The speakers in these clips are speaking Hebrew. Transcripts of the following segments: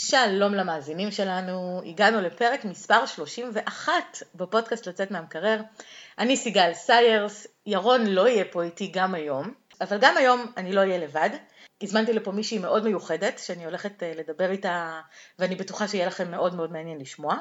שלום למאזינים שלנו, הגענו לפרק מספר 31 בפודקאסט לצאת מהמקרר. אני סיגל סיירס, ירון לא יהיה פה איתי גם היום, אבל גם היום אני לא אהיה לבד. הזמנתי לפה מישהי מאוד מיוחדת, שאני הולכת אה, לדבר איתה, ואני בטוחה שיהיה לכם מאוד מאוד מעניין לשמוע.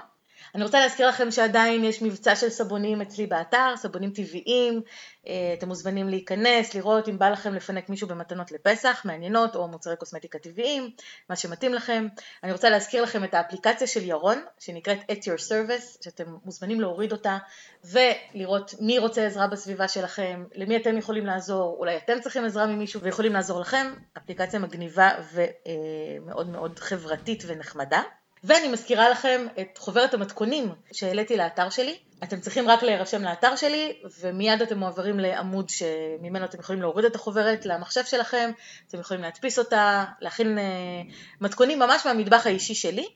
אני רוצה להזכיר לכם שעדיין יש מבצע של סבונים אצלי באתר, סבונים טבעיים, אה, אתם מוזמנים להיכנס, לראות אם בא לכם לפנק מישהו במתנות לפסח, מעניינות, או מוצרי קוסמטיקה טבעיים, מה שמתאים לכם. אני רוצה להזכיר לכם את האפליקציה של ירון, שנקראת at your service, שאתם מוזמנים להוריד אותה, ולראות מי רוצה עזרה בסביבה שלכם, למי אתם יכולים לעזור, אולי אתם צריכים עזרה ממישהו ויכולים לעזור לכם, אפליקציה מגניבה ומאוד מאוד חברתית ונחמדה. ואני מזכירה לכם את חוברת המתכונים שהעליתי לאתר שלי. אתם צריכים רק להירשם לאתר שלי ומיד אתם מועברים לעמוד שממנו אתם יכולים להוריד את החוברת למחשב שלכם, אתם יכולים להדפיס אותה, להכין uh, מתכונים ממש מהמטבח האישי שלי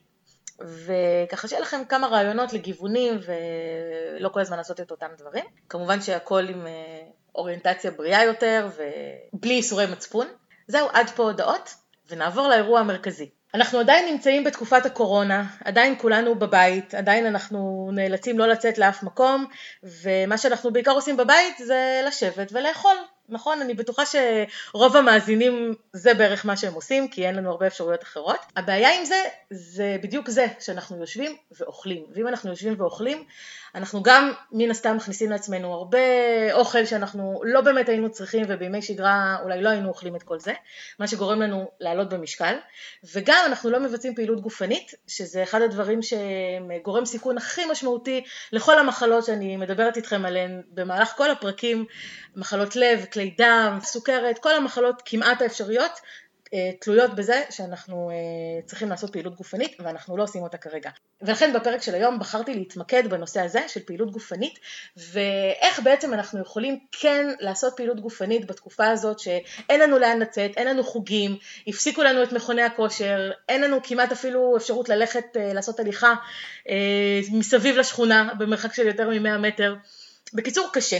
וככה שיהיה לכם כמה רעיונות לגיוונים ולא כל הזמן לעשות את אותם דברים. כמובן שהכל עם uh, אוריינטציה בריאה יותר ובלי איסורי מצפון. זהו, עד פה הודעות ונעבור לאירוע המרכזי. אנחנו עדיין נמצאים בתקופת הקורונה, עדיין כולנו בבית, עדיין אנחנו נאלצים לא לצאת לאף מקום ומה שאנחנו בעיקר עושים בבית זה לשבת ולאכול, נכון? אני בטוחה שרוב המאזינים זה בערך מה שהם עושים כי אין לנו הרבה אפשרויות אחרות. הבעיה עם זה, זה בדיוק זה, שאנחנו יושבים ואוכלים, ואם אנחנו יושבים ואוכלים אנחנו גם מן הסתם מכניסים לעצמנו הרבה אוכל שאנחנו לא באמת היינו צריכים ובימי שגרה אולי לא היינו אוכלים את כל זה, מה שגורם לנו לעלות במשקל, וגם אנחנו לא מבצעים פעילות גופנית, שזה אחד הדברים שגורם סיכון הכי משמעותי לכל המחלות שאני מדברת איתכם עליהן במהלך כל הפרקים, מחלות לב, כלי דם, סוכרת, כל המחלות כמעט האפשריות אה, תלויות בזה שאנחנו אה, צריכים לעשות פעילות גופנית ואנחנו לא עושים אותה כרגע. ולכן בפרק של היום בחרתי להתמקד בנושא הזה של פעילות גופנית ואיך בעצם אנחנו יכולים כן לעשות פעילות גופנית בתקופה הזאת שאין לנו לאן לצאת, אין לנו חוגים, הפסיקו לנו את מכוני הכושר, אין לנו כמעט אפילו אפשרות ללכת אה, לעשות הליכה מסביב לשכונה במרחק של יותר מ-100 מטר. בקיצור קשה.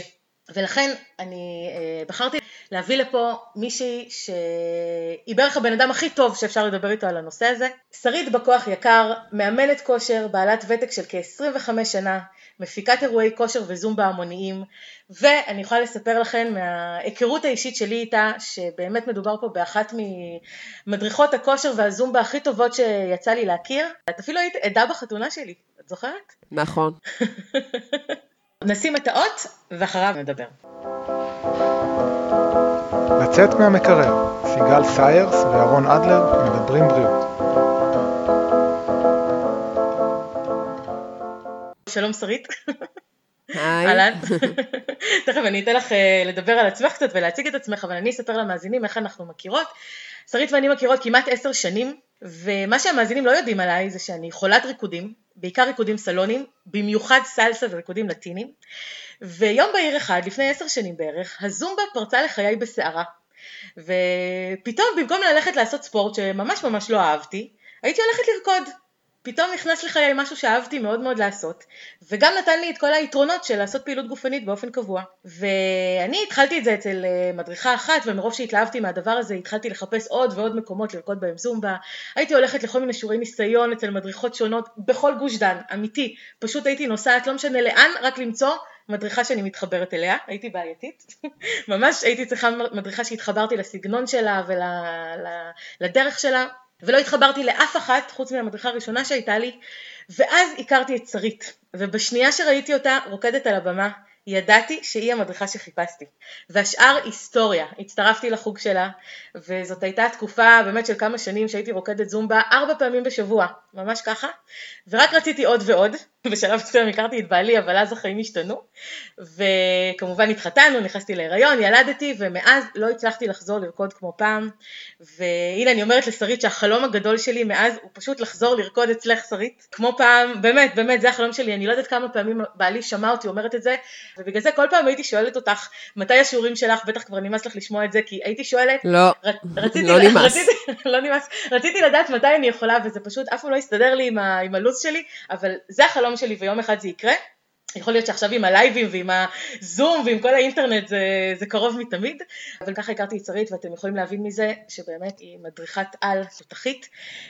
ולכן אני אה, בחרתי להביא לפה מישהי שהיא בערך הבן אדם הכי טוב שאפשר לדבר איתו על הנושא הזה. שרית בכוח יקר, מאמנת כושר, בעלת ותק של כ-25 שנה, מפיקת אירועי כושר וזומבה המוניים, ואני יכולה לספר לכם מההיכרות האישית שלי איתה, שבאמת מדובר פה באחת ממדריכות הכושר והזומבה הכי טובות שיצא לי להכיר. את אפילו היית עדה בחתונה שלי, את זוכרת? נכון. נשים את האות ואחריו נדבר. לצאת מהמקרר, סיגל סיירס ואהרון אדלר מדברים בריאות. שלום שרית. היי. אהלן. תכף אני אתן לך אה, לדבר על עצמך קצת ולהציג את עצמך, אבל אני אספר למאזינים איך אנחנו מכירות. שרית ואני מכירות כמעט עשר שנים, ומה שהמאזינים לא יודעים עליי זה שאני חולת ריקודים, בעיקר ריקודים סלונים, במיוחד סלסה וריקודים לטינים, ויום בהיר אחד, לפני עשר שנים בערך, הזומבה פרצה לחיי בסערה, ופתאום במקום ללכת לעשות ספורט שממש ממש לא אהבתי, הייתי הולכת לרקוד. פתאום נכנס לחיי משהו שאהבתי מאוד מאוד לעשות, וגם נתן לי את כל היתרונות של לעשות פעילות גופנית באופן קבוע. ואני התחלתי את זה אצל אה, מדריכה אחת, ומרוב שהתלהבתי מהדבר הזה התחלתי לחפש עוד ועוד מקומות לרקוד בהם זומבה. הייתי הולכת לכל מיני שיעורי ניסיון אצל מדריכות שונות בכל גוש דן, אמיתי. פשוט הייתי נוסעת לא משנה לאן, רק למצוא מדריכה שאני מתחברת אליה, הייתי בעייתית, ממש הייתי צריכה מדריכה שהתחברתי לסגנון שלה ולדרך שלה, ולא התחברתי לאף אחת חוץ מהמדריכה הראשונה שהייתה לי, ואז הכרתי את שרית, ובשנייה שראיתי אותה רוקדת על הבמה, ידעתי שהיא המדריכה שחיפשתי, והשאר היסטוריה, הצטרפתי לחוג שלה, וזאת הייתה תקופה באמת של כמה שנים שהייתי רוקדת זומבה ארבע פעמים בשבוע, ממש ככה, ורק רציתי עוד ועוד, בשלב מסוים הכרתי את בעלי אבל אז החיים השתנו, וכמובן התחתנו, נכנסתי להיריון, ילדתי, ומאז לא הצלחתי לחזור לרקוד כמו פעם, והנה אני אומרת לשרית שהחלום הגדול שלי מאז הוא פשוט לחזור לרקוד אצלך שרית, כמו פעם, באמת, באמת זה החלום שלי, אני לא יודעת כמה פעמים בעלי שמע אותי אומרת את זה, ובגלל זה כל פעם הייתי שואלת אותך, מתי השיעורים שלך, בטח כבר נמאס לך לשמוע את זה, כי הייתי שואלת, לא, רציתי, לא נמאס. רציתי, לא נמאס, רציתי לדעת מתי אני יכולה, וזה פשוט אף פעם לא הסתדר לי עם, ה, עם הלו"ז שלי, אבל זה החלום שלי ויום אחד זה יקרה. יכול להיות שעכשיו עם הלייבים ועם הזום ועם כל האינטרנט זה, זה קרוב מתמיד, אבל ככה הכרתי את שרית ואתם יכולים להבין מזה שבאמת היא מדריכת על תותחית,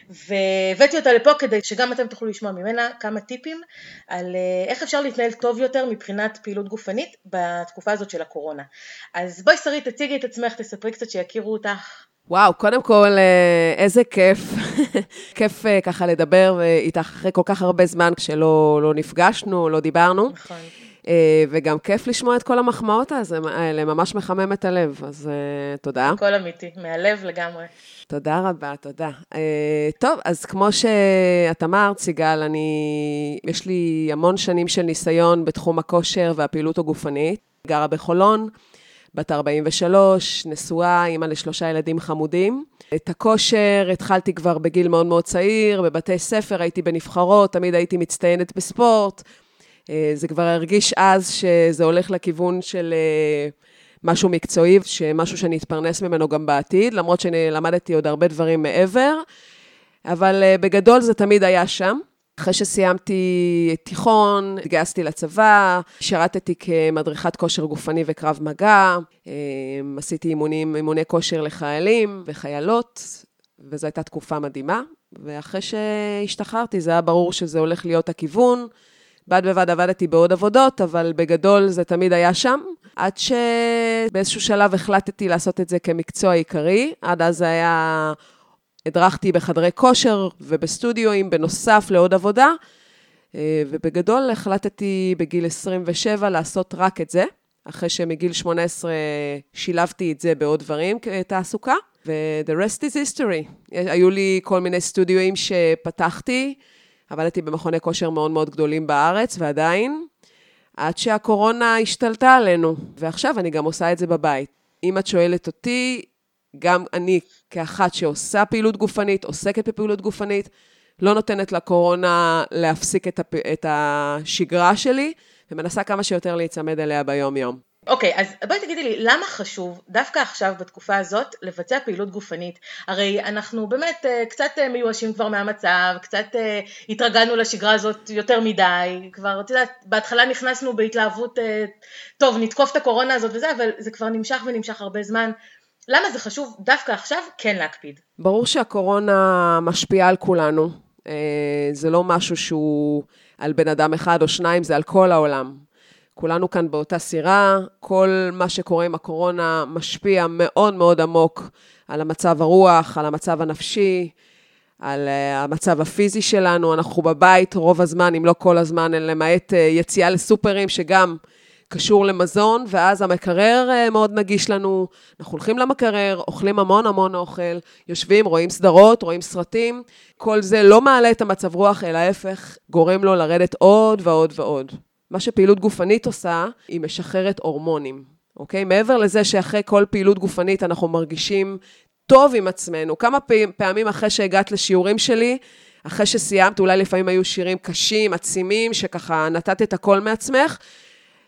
והבאתי אותה לפה כדי שגם אתם תוכלו לשמוע ממנה כמה טיפים על אה, איך אפשר להתנהל טוב יותר מבחינת פעילות גופנית בתקופה הזאת של הקורונה. אז בואי שרית, תציגי את עצמך, תספרי קצת שיכירו אותך. וואו, קודם כל, אה, איזה כיף. כיף אה, ככה לדבר איתך אחרי כל כך הרבה זמן כשלא לא נפגשנו, לא דיברנו. נכון. אה, וגם כיף לשמוע את כל המחמאות האלה, ממש מחמם את הלב, אז תודה. הכל אמיתי, מהלב לגמרי. תודה רבה, תודה. טוב, אז כמו שאת אמרת, סיגל, אני, יש לי המון שנים של ניסיון בתחום הכושר והפעילות הגופנית. גרה בחולון. בת 43, נשואה, אימא לשלושה ילדים חמודים. את הכושר התחלתי כבר בגיל מאוד מאוד צעיר, בבתי ספר הייתי בנבחרות, תמיד הייתי מצטיינת בספורט. אה, זה כבר הרגיש אז שזה הולך לכיוון של אה, משהו מקצועי, משהו שאני אתפרנס ממנו גם בעתיד, למרות שאני למדתי עוד הרבה דברים מעבר, אבל אה, בגדול זה תמיד היה שם. אחרי שסיימתי תיכון, התגייסתי לצבא, שירתתי כמדריכת כושר גופני וקרב מגע, אמ, עשיתי אימונים, אימוני כושר לחיילים וחיילות, וזו הייתה תקופה מדהימה. ואחרי שהשתחררתי, זה היה ברור שזה הולך להיות הכיוון. בד בבד עבדתי בעוד עבודות, אבל בגדול זה תמיד היה שם. עד שבאיזשהו שלב החלטתי לעשות את זה כמקצוע עיקרי. עד אז זה היה הדרכתי בחדרי כושר ובסטודיואים, בנוסף לעוד עבודה, אה, ובגדול החלטתי בגיל 27 לעשות רק את זה, אחרי שמגיל 18 שילבתי את זה בעוד דברים כתעסוקה, ו-the rest is history. היו לי כל מיני סטודיואים שפתחתי, עבדתי במכוני כושר מאוד מאוד גדולים בארץ, ועדיין, עד שהקורונה השתלטה עלינו, ועכשיו אני גם עושה את זה בבית. אם את שואלת אותי, גם אני, כאחת שעושה פעילות גופנית, עוסקת בפעילות גופנית, לא נותנת לקורונה להפסיק את, הפ... את השגרה שלי, ומנסה כמה שיותר להיצמד אליה ביום-יום. אוקיי, okay, אז בואי תגידי לי, למה חשוב דווקא עכשיו, בתקופה הזאת, לבצע פעילות גופנית? הרי אנחנו באמת uh, קצת uh, מיואשים כבר מהמצב, קצת uh, התרגלנו לשגרה הזאת יותר מדי, כבר, את יודעת, בהתחלה נכנסנו בהתלהבות, טוב, נתקוף את הקורונה הזאת וזה, אבל זה כבר נמשך ונמשך הרבה זמן. למה זה חשוב דווקא עכשיו כן להקפיד? ברור שהקורונה משפיעה על כולנו. אה, זה לא משהו שהוא על בן אדם אחד או שניים, זה על כל העולם. כולנו כאן באותה סירה, כל מה שקורה עם הקורונה משפיע מאוד מאוד עמוק על המצב הרוח, על המצב הנפשי, על אה, המצב הפיזי שלנו. אנחנו בבית רוב הזמן, אם לא כל הזמן, למעט אה, יציאה לסופרים, שגם קשור למזון, ואז המקרר אה, מאוד נגיש לנו. אנחנו הולכים למקרר, אוכלים המון המון אוכל, יושבים, רואים סדרות, רואים סרטים. כל זה לא מעלה את המצב רוח, אלא ההפך, גורם לו לרדת עוד ועוד ועוד. מה שפעילות גופנית עושה, היא משחררת הורמונים, אוקיי? מעבר לזה שאחרי כל פעילות גופנית אנחנו מרגישים טוב עם עצמנו. כמה פעמים אחרי שהגעת לשיעורים שלי, אחרי שסיימת, אולי לפעמים היו שירים קשים, עצימים, שככה נתת את הכל מעצמך,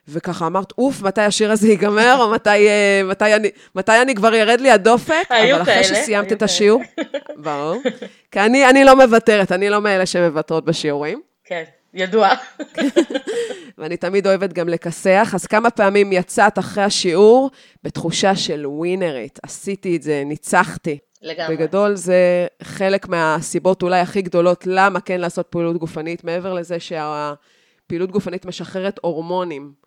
וככה אמרת, אוף, מתי השיר הזה ייגמר, או מתי, אה, מתי, אני, מתי אני כבר ירד לי הדופק, אבל אחרי שסיימת את השיעור, ברור. כי אני, אני לא מוותרת, אני לא מאלה שמוותרות בשיעורים. כן, ידוע. ואני תמיד אוהבת גם לכסח, אז כמה פעמים יצאת אחרי השיעור בתחושה של ווינרית, עשיתי את זה, ניצחתי. לגמרי. בגדול זה חלק מהסיבות אולי הכי גדולות למה כן לעשות פעילות גופנית, מעבר לזה שהפעילות גופנית משחררת הורמונים.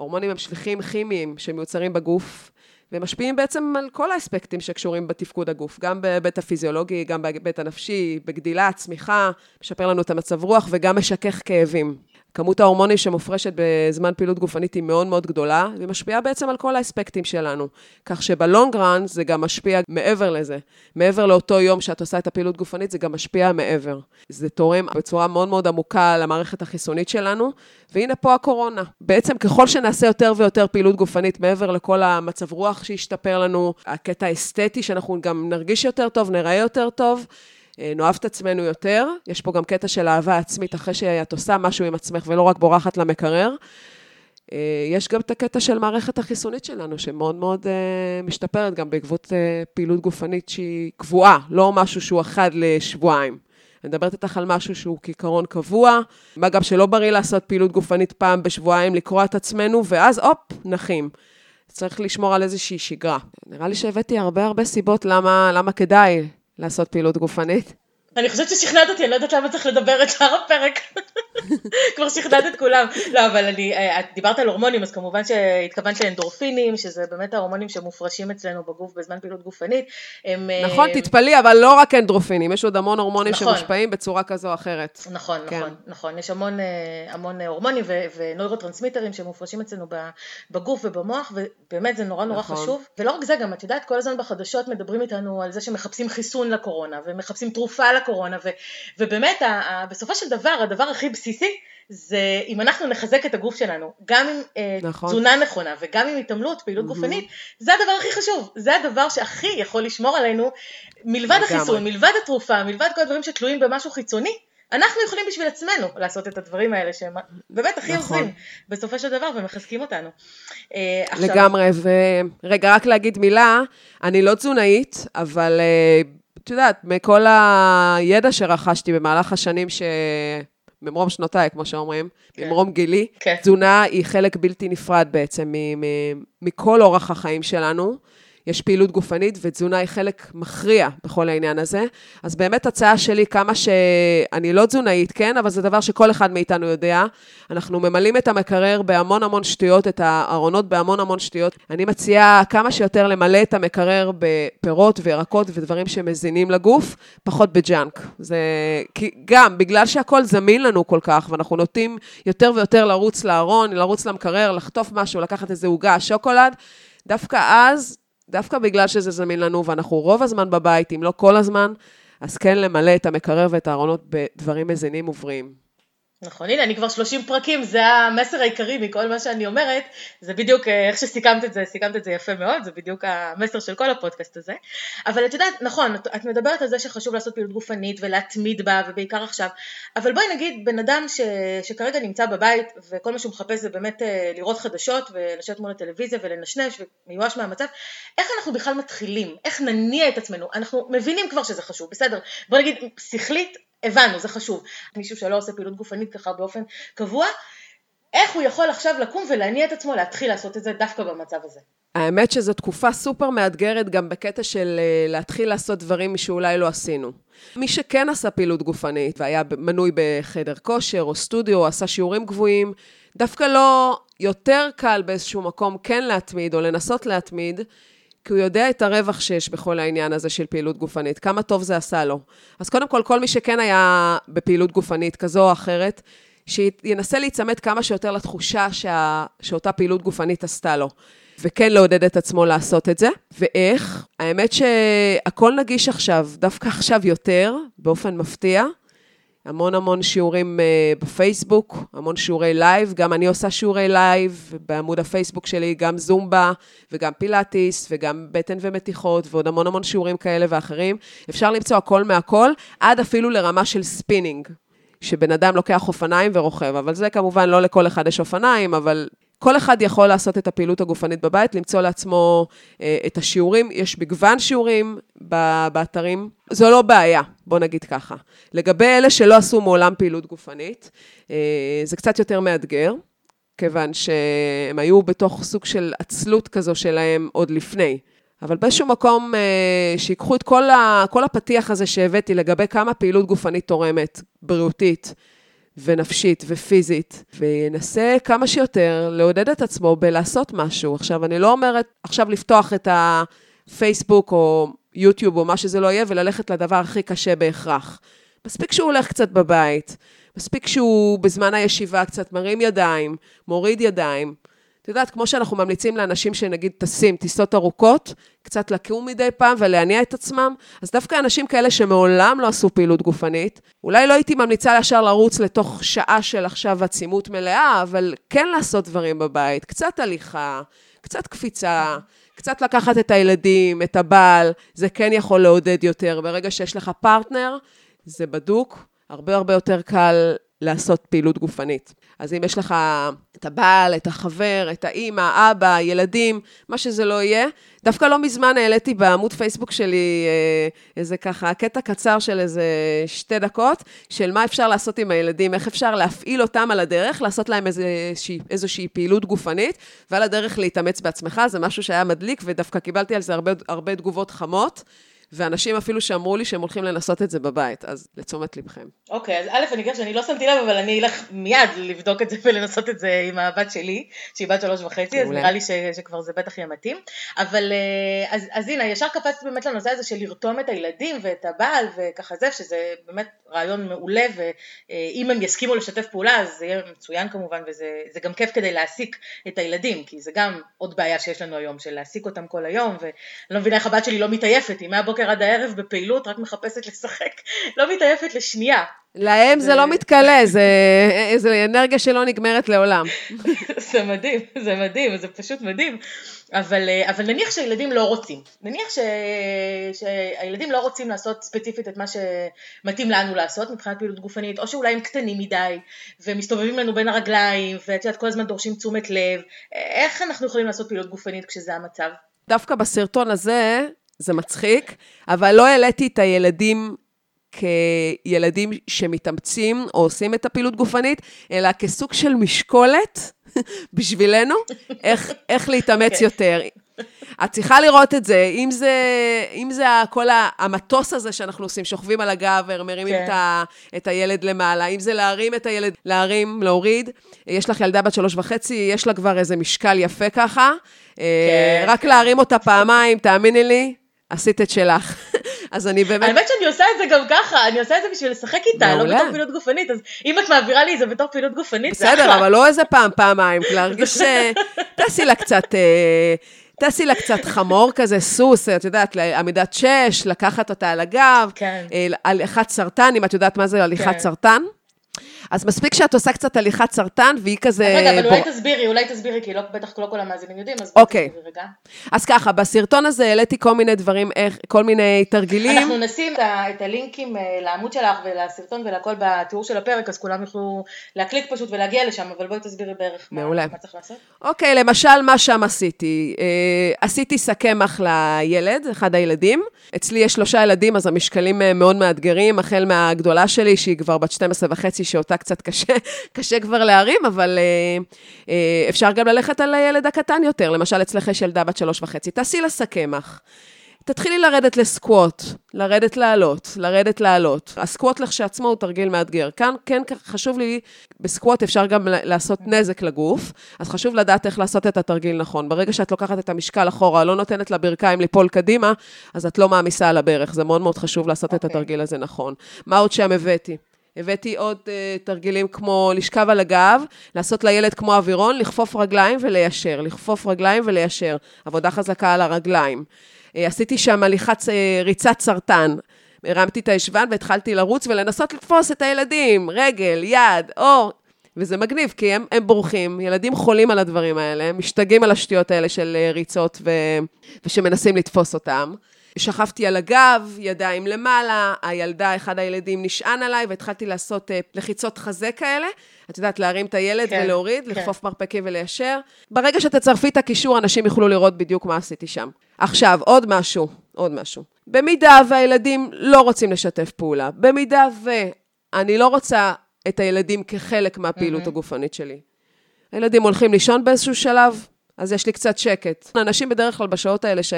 ההורמונים הם שליחים כימיים שמיוצרים בגוף, ומשפיעים בעצם על כל האספקטים שקשורים בתפקוד הגוף, גם בהיבט הפיזיולוגי, גם בהיבט הנפשי, בגדילה, צמיחה, משפר לנו את המצב רוח וגם משכך כאבים. כמות ההורמונים שמופרשת בזמן פעילות גופנית היא מאוד מאוד גדולה, והיא משפיעה בעצם על כל האספקטים שלנו. כך רן זה גם משפיע מעבר לזה. מעבר לאותו יום שאת עושה את הפעילות גופנית, זה גם משפיע מעבר. זה תורם בצורה מאוד מאוד עמוקה למערכת החיסונית שלנו, והנה פה הקורונה. בעצם ככל שנעשה יותר ויותר פעילות גופנית, מעבר לכל המצב רוח שישתפר לנו, הקטע האסתטי, שאנחנו גם נרגיש יותר טוב, נראה יותר טוב, נאהב את עצמנו יותר. יש פה גם קטע של אהבה עצמית אחרי שאת עושה משהו עם עצמך ולא רק בורחת למקרר. אה, יש גם את הקטע של מערכת החיסונית שלנו, שמאוד מאוד uh, משתפרת גם בעקבות פעילות גופנית שהיא קבועה, לא משהו שהוא אחד לשבועיים. אני מדברת איתך על משהו שהוא כעיקרון קבוע, מה גם שלא בריא לעשות פעילות גופנית פעם בשבועיים, לקרוע את עצמנו, ואז הופ, נחים. צריך לשמור על איזושהי שגרה. נראה לי שהבאתי הרבה הרבה סיבות למה, למה כדאי לעשות פעילות גופנית. אני חושבת ששכנעת אותי, אני לא יודעת למה צריך לדבר את שאר הפרק. כבר שכנעת את כולם. לא, אבל אני, אה, את דיברת על הורמונים, אז כמובן שהתכוונת לאנדורפינים, שזה באמת ההורמונים שמופרשים אצלנו בגוף בזמן פעילות גופנית. הם... אה, נכון, תתפלאי, אבל לא רק אנדורפינים, יש עוד המון הורמונים נכון. שמושפעים בצורה כזו או אחרת. נכון, כן. נכון, נכון. יש המון, אה, המון הורמונים ונוירוטרנסמיטרים שמופרשים אצלנו בגוף ובמוח, ובאמת זה נורא נורא נכון. חשוב. ולא רק זה, גם את יודעת, כל הזמן בחדשות מדברים איתנו על זה שמחפשים חיסון לקורונה, ומחפשים תרופה לקורונה, ו, ובאמת, ה, ה, בסופו של דבר, הדבר הכי בסיסי, זה אם אנחנו נחזק את הגוף שלנו, גם עם אה, נכון. תזונה נכונה וגם עם התעמלות, פעילות mm-hmm. גופנית, זה הדבר הכי חשוב, זה הדבר שהכי יכול לשמור עלינו, מלבד לגמרי. החיסון, מלבד התרופה, מלבד כל הדברים שתלויים במשהו חיצוני, אנחנו יכולים בשביל עצמנו לעשות את הדברים האלה שהם באמת הכי נכון. עוזרים בסופו של דבר ומחזקים אותנו. אה, עכשיו... לגמרי, ורגע, רק להגיד מילה, אני לא תזונאית, אבל אה, את יודעת, מכל הידע שרכשתי במהלך השנים ש... ממרום שנותיי, כמו שאומרים, כן. ממרום גילי, כן. תזונה היא חלק בלתי נפרד בעצם מכל אורח החיים שלנו. יש פעילות גופנית, ותזונה היא חלק מכריע בכל העניין הזה. אז באמת הצעה שלי, כמה שאני לא תזונאית, כן, אבל זה דבר שכל אחד מאיתנו יודע. אנחנו ממלאים את המקרר בהמון המון שטויות, את הארונות בהמון המון שטויות. אני מציעה כמה שיותר למלא את המקרר בפירות וירקות ודברים שמזינים לגוף, פחות בג'אנק. זה כי גם בגלל שהכל זמין לנו כל כך, ואנחנו נוטים יותר ויותר לרוץ לארון, לרוץ למקרר, לחטוף משהו, לקחת איזה עוגה, שוקולד, דווקא אז דווקא בגלל שזה זמין לנו, ואנחנו רוב הזמן בבית, אם לא כל הזמן, אז כן למלא את המקרר ואת הארונות בדברים מזינים ובריאים. נכון, הנה, אני כבר 30 פרקים, זה המסר העיקרי מכל מה שאני אומרת, זה בדיוק אה, איך שסיכמת את זה, סיכמת את זה יפה מאוד, זה בדיוק המסר של כל הפודקאסט הזה. אבל את יודעת, נכון, את, מדברת על זה שחשוב לעשות פעילות גופנית ולהתמיד בה, ובעיקר עכשיו, אבל בואי נגיד, בן אדם ש, שכרגע נמצא בבית, וכל מה שהוא מחפש זה באמת אה, לראות חדשות, ולשבת מול הטלוויזיה ולנשנש, ומיואש מהמצב, איך אנחנו בכלל מתחילים? איך נניע את עצמנו? אנחנו מבינים כבר שזה חשוב, בסדר, בוא נגיד, שכלית, הבנו, זה חשוב. מישהו שלא עושה פעילות גופנית ככה באופן קבוע, איך הוא יכול עכשיו לקום ולהניע את עצמו להתחיל לעשות את זה דווקא במצב הזה? האמת שזו תקופה סופר מאתגרת גם בקטע של אה, להתחיל לעשות דברים שאולי לא עשינו. מי שכן עשה פעילות גופנית והיה מנוי בחדר כושר או סטודיו או עשה שיעורים גבוהים, דווקא לא יותר קל באיזשהו מקום כן להתמיד או לנסות להתמיד, כי הוא יודע את הרווח שיש בכל העניין הזה של פעילות גופנית, כמה טוב זה עשה לו. אז קודם כל, כל מי שכן היה בפעילות גופנית כזו או אחרת, שינסה להיצמד כמה שיותר לתחושה שה... שאותה פעילות גופנית עשתה לו. וכן לעודד את עצמו לעשות את זה. ואיך? האמת שהכל נגיש עכשיו, דווקא עכשיו יותר, באופן מפתיע. המון המון שיעורים uh, בפייסבוק, המון שיעורי לייב, גם אני עושה שיעורי לייב בעמוד הפייסבוק שלי, גם זומבה וגם פילאטיס וגם בטן ומתיחות ועוד המון המון שיעורים כאלה ואחרים. אפשר למצוא הכל מהכל, עד אפילו לרמה של ספינינג, שבן אדם לוקח אופניים ורוכב, אבל זה כמובן לא לכל אחד יש אופניים, אבל כל אחד יכול לעשות את הפעילות הגופנית בבית, למצוא לעצמו אה, את השיעורים. יש מגוון שיעורים באתרים. זו לא בעיה, בוא נגיד ככה. לגבי אלה שלא עשו מעולם פעילות גופנית, אה, זה קצת יותר מאתגר, כיוון שהם היו בתוך סוג של עצלות כזו שלהם עוד לפני. אבל באיזשהו מקום אה, שיקחו את כל, ה, כל הפתיח הזה שהבאתי לגבי כמה פעילות גופנית תורמת, בריאותית, ונפשית ופיזית, וינסה כמה שיותר לעודד את עצמו בלעשות משהו. עכשיו, אני לא אומרת עכשיו לפתוח את הפייסבוק או יוטיוב או מה שזה לא יהיה, וללכת לדבר הכי קשה בהכרח. מספיק שהוא הולך קצת בבית, מספיק שהוא בזמן הישיבה קצת מרים ידיים, מוריד ידיים, יודעת, כמו שאנחנו ממליצים לאנשים שנגיד טסים טיסות ארוכות, קצת לקום מדי פעם ולהניע את עצמם, אז דווקא אנשים כאלה שמעולם לא עשו פעילות גופנית, אולי לא הייתי ממליצה ישר לרוץ לתוך שעה של עכשיו עצימות מלאה, אבל כן לעשות דברים בבית, קצת הליכה, קצת קפיצה, קצת לקחת את הילדים, את הבעל, זה כן יכול לעודד יותר. ברגע שיש לך פרטנר, זה בדוק, הרבה הרבה יותר קל לעשות פעילות גופנית. אז אם יש לך את הבעל, את החבר, את האימא, אבא, ילדים, מה שזה לא יהיה, דווקא לא מזמן העליתי בעמוד פייסבוק שלי אה, איזה ככה קטע קצר של איזה שתי דקות, של מה אפשר לעשות עם הילדים, איך אפשר להפעיל אותם על הדרך, לעשות להם איזושהי, איזושהי פעילות גופנית, ועל הדרך להתאמץ בעצמך, זה משהו שהיה מדליק, ודווקא קיבלתי על זה הרבה, הרבה תגובות חמות. ואנשים אפילו שאמרו לי שהם הולכים לנסות את זה בבית, אז לתשומת לבכם. אוקיי, אז א', אני אגיד שאני לא שמתי לב, אבל אני אלך מיד לבדוק את זה ולנסות את זה עם הבת שלי, שהיא בת שלוש וחצי, אז נראה לי ש, שכבר זה בטח יהיה מתאים. אבל אה, אז, אז הנה, ישר קפצתי באמת לנושא הזה של לרתום את הילדים ואת הבעל וככה זה, שזה באמת רעיון מעולה, ואם הם יסכימו לשתף פעולה, אז זה יהיה מצוין כמובן, וזה גם כיף כדי להעסיק את הילדים, כי זה גם עוד בעיה שיש לנו היום, של להעסיק אותם כל היום, ואני לא מבינה איך הבת שלי לא מתעייפת, היא מהבוקר עד הערב בפעילות, רק מחפשת לשחק, לא מתעייפת לשנייה. להם זה לא מתכלה, זה, אנרגיה שלא נגמרת לעולם. זה מדהים, זה מדהים, זה פשוט מדהים. אבל, אבל נניח שהילדים לא רוצים, נניח ש, שהילדים לא רוצים לעשות ספציפית את מה שמתאים לנו לעשות מבחינת פעילות גופנית, או שאולי הם קטנים מדי, ומסתובבים לנו בין הרגליים, ואת יודעת, כל הזמן דורשים תשומת לב, איך אנחנו יכולים לעשות פעילות גופנית כשזה המצב? דווקא בסרטון הזה, זה מצחיק, אבל לא העליתי את הילדים כילדים שמתאמצים או עושים את הפעילות גופנית, אלא כסוג של משקולת בשבילנו, איך, איך להתאמץ okay. כן. יותר. את צריכה לראות את זה, אם זה, אם זה כל המטוס הזה שאנחנו עושים, שוכבים על הגב ומרימים כן. את, ה, את הילד למעלה, אם זה להרים את הילד, להרים, להוריד. יש לך ילדה בת שלוש וחצי, יש לה כבר איזה משקל יפה ככה. כן, רק כן. להרים אותה פעמיים, תאמיני לי, עשית את שלך. אז אני באמת... האמת שאני עושה את זה גם ככה, אני עושה את זה בשביל לשחק איתה, לא בתור פעילות גופנית, אז אם את מעבירה לי את זה בתור פעילות גופנית, זה אחלה. בסדר, אבל לא איזה פעם, פעמיים, להרגיש. תעשי לה קצת... אה, תעשי לה קצת חמור כזה, סוס, את יודעת, לעמידת שש, לקחת אותה על הגב, כן. אה, הליכת סרטן, אם את יודעת מה זה הליכת כן. סרטן. אז מספיק שאת עושה קצת הליכת סרטן, והיא כזה... רגע, אבל אולי תסבירי, אולי תסבירי, כי לא, בטח לא כל המאזינים יודעים, אז אוקיי. תסבירי רגע. אז ככה, בסרטון הזה העליתי כל מיני דברים, איך, כל מיני תרגילים. אנחנו נשים את הלינקים אה, לעמוד שלך ולסרטון ולכל בתיאור של הפרק, אז כולם יוכלו להקליק פשוט ולהגיע לשם, אבל בואי תסבירי בערך מעולה. מה, מה צריך לעשות. אוקיי, למשל, מה שם עשיתי? אה, עשיתי סכמח לילד, אחד הילדים. אצלי יש שלושה ילדים, אז המשקלים אה, מאוד מאתגרים, החל מהגדולה שלי, שהיא כבר בת 12 וחצי, שאותה קצת קשה, קשה כבר להרים, אבל אה, אה, אפשר גם ללכת על הילד הקטן יותר. למשל, אצלך יש ילדה בת שלוש וחצי, תעשי לה סכמח. תתחילי לרדת לסקווט, לרדת לעלות, לרדת לעלות. הסקווט לכשעצמו הוא תרגיל מאתגר. כאן כן חשוב לי, בסקווט אפשר גם לעשות נזק לגוף, אז חשוב לדעת איך לעשות את התרגיל נכון. ברגע שאת לוקחת את המשקל אחורה, לא נותנת לברכיים ליפול קדימה, אז את לא מעמיסה על הברך. זה מאוד מאוד חשוב לעשות okay. את אוקיי. התרגיל הזה נכון. מה עוד שם הבאתי? הבאתי עוד uh, תרגילים כמו לשכב על הגב, לעשות לילד כמו אווירון, לכפוף רגליים וליישר, לכפוף רגליים וליישר. עבודה חזקה על הרגליים. Uh, עשיתי שם הליכת, uh, ריצת סרטן. הרמתי את הישבן והתחלתי לרוץ ולנסות לתפוס את הילדים, רגל, יד, אור. וזה מגניב, כי הם, הם בורחים, ילדים חולים על הדברים האלה, משתגעים על השטויות האלה של ריצות ו... ושמנסים לתפוס אותם. שכבתי על הגב, ידיים למעלה, הילדה, אחד הילדים נשען עליי, והתחלתי לעשות uh, לחיצות חזה כאלה. את יודעת, להרים את הילד כן, ולהוריד, כן. לכפוף מרפקים וליישר. ברגע שתצרפי את הקישור, אנשים יוכלו לראות בדיוק מה עשיתי שם. עכשיו, עוד משהו, עוד משהו. במידה והילדים לא רוצים לשתף פעולה, במידה ואני לא רוצה את הילדים כחלק מהפעילות mm-hmm. הגופנית שלי. הילדים הולכים לישון באיזשהו שלב, אז יש לי קצת שקט. אנשים בדרך כלל בשעות האלה ש...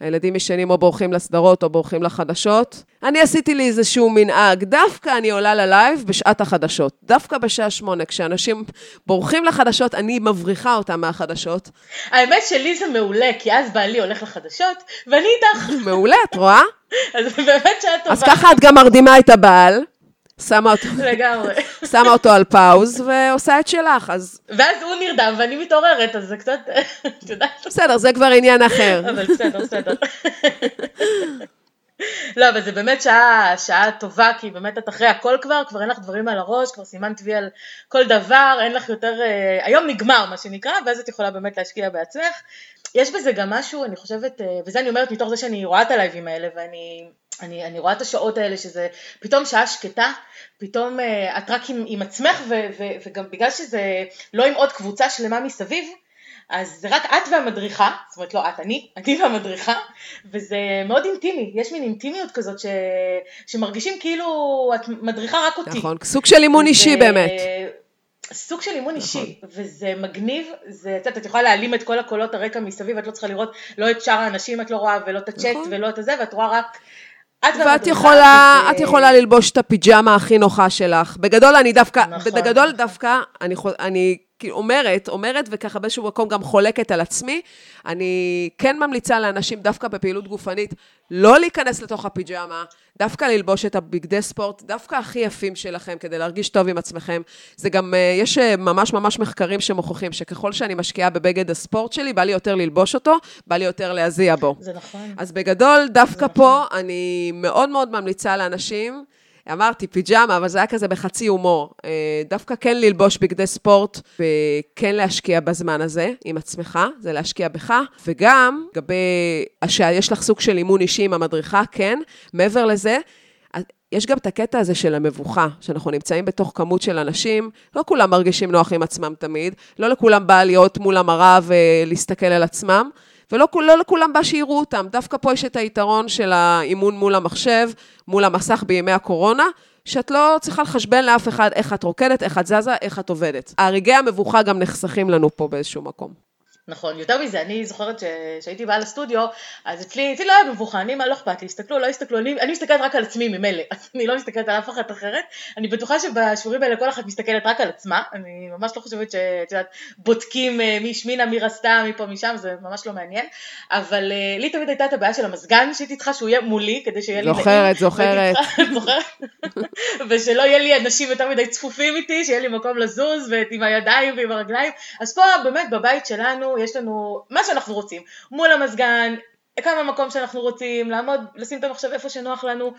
הילדים ישנים או בורחים לסדרות או בורחים לחדשות. אני עשיתי לי איזשהו מנהג, דווקא אני עולה ללייב בשעת החדשות. דווקא בשעה שמונה, כשאנשים בורחים לחדשות, אני מבריחה אותם מהחדשות. האמת שלי זה מעולה, כי אז בעלי הולך לחדשות, ואני איתך. מעולה, את רואה? אז באמת שאת טובה. אז ככה את גם מרדימה את הבעל. שמה אותו, לגמרי. שמה אותו על pause ועושה את שלך, אז... ואז הוא נרדם ואני מתעוררת, אז זה קצת, את יודעת. בסדר, זה כבר עניין אחר. אבל בסדר, בסדר. לא, אבל זה באמת שעה, שעה טובה, כי באמת את אחרי הכל כבר, כבר אין לך דברים על הראש, כבר סימנת וי על כל דבר, אין לך יותר, אה, היום נגמר מה שנקרא, ואז את יכולה באמת להשקיע בעצמך. יש בזה גם משהו, אני חושבת, אה, וזה אני אומרת מתוך זה שאני רואה את הלייבים האלה, ואני אני, אני רואה את השעות האלה שזה פתאום שעה שקטה, פתאום אה, את רק עם, עם עצמך ו, ו, וגם בגלל שזה לא עם עוד קבוצה שלמה מסביב, אז זה רק את והמדריכה, זאת אומרת לא את, אני, אני והמדריכה, וזה מאוד אינטימי, יש מין אינטימיות כזאת ש... שמרגישים כאילו את מדריכה רק אותי. נכון, סוג של אימון אישי באמת. סוג של אימון נכון. אישי, וזה מגניב, זה, את יודעת, את יכולה להעלים את כל הקולות הרקע מסביב, את לא צריכה לראות לא את שאר האנשים, את לא רואה, ולא את הצ'אט, נכון. ולא את הזה, ואת רואה רק... ואת יכולה, את יכולה ללבוש את הפיג'מה הכי נוחה שלך. בגדול אני דווקא, נכון. בגדול דווקא, אני, אני כאילו אומרת, אומרת וככה באיזשהו מקום גם חולקת על עצמי. אני כן ממליצה לאנשים דווקא בפעילות גופנית לא להיכנס לתוך הפיג'מה, דווקא ללבוש את הבגדי ספורט, דווקא הכי יפים שלכם, כדי להרגיש טוב עם עצמכם. זה גם, אה, יש אה, ממש ממש מחקרים שמוכיחים שככל שאני משקיעה בבגד הספורט שלי, בא לי יותר ללבוש אותו, בא לי יותר להזיע בו. זה נכון. אז בגדול, דווקא פה נכון. אני מאוד מאוד ממליצה לאנשים, אמרתי פיג'מה, אבל זה היה כזה בחצי הומור. אה, דווקא כן ללבוש בגדי ספורט וכן להשקיע בזמן הזה עם עצמך, זה להשקיע בך, וגם לגבי שיש לך סוג של אימון אישי עם המדריכה, כן, מעבר לזה, יש גם את הקטע הזה של המבוכה, שאנחנו נמצאים בתוך כמות של אנשים, לא כולם מרגישים נוח עם עצמם תמיד, לא לכולם בא להיות מול המראה ולהסתכל על עצמם, ולא לא לכולם בא שיראו אותם. דווקא פה יש את היתרון של האימון מול המחשב, מול המסך בימי הקורונה, שאת לא צריכה לחשבן לאף אחד איך את רוקדת, איך את זזה, איך את עובדת. הרגעי המבוכה גם נחסכים לנו פה באיזשהו מקום. נכון, יותר מזה, אני זוכרת שהייתי באה לסטודיו, אז אצלי, אצלי לא היה מבוכה, אני, מה לא אכפת לי, הסתכלו, לא הסתכלו, אני, אני מסתכלת רק על עצמי ממילא, אני לא מסתכלת על אף אחת אחרת, אני בטוחה שבשיעורים האלה כל אחת מסתכלת רק על עצמה, אני ממש לא חושבת שאת יודעת, בודקים אה, מי השמינה, מי רסתה, מי פה, משם, זה ממש לא מעניין, אבל uh, לי תמיד הייתה את הבעיה של המזגן, שהייתי צריכה שהוא יהיה מולי, כדי שיהיה לי... זוכרת, זוכרת. זוכרת, ושלא יהיה לי אנשים יותר מדי צפופים איתי, שיהיה לי מקום לזוז, ועם הידיים ועם הרגליים, אז פה באמת בבית שלנו, יש לנו מה שאנחנו רוצים, מול המזגן, כמה מקום שאנחנו רוצים, לעמוד, לשים את המחשב איפה שנוח לנו.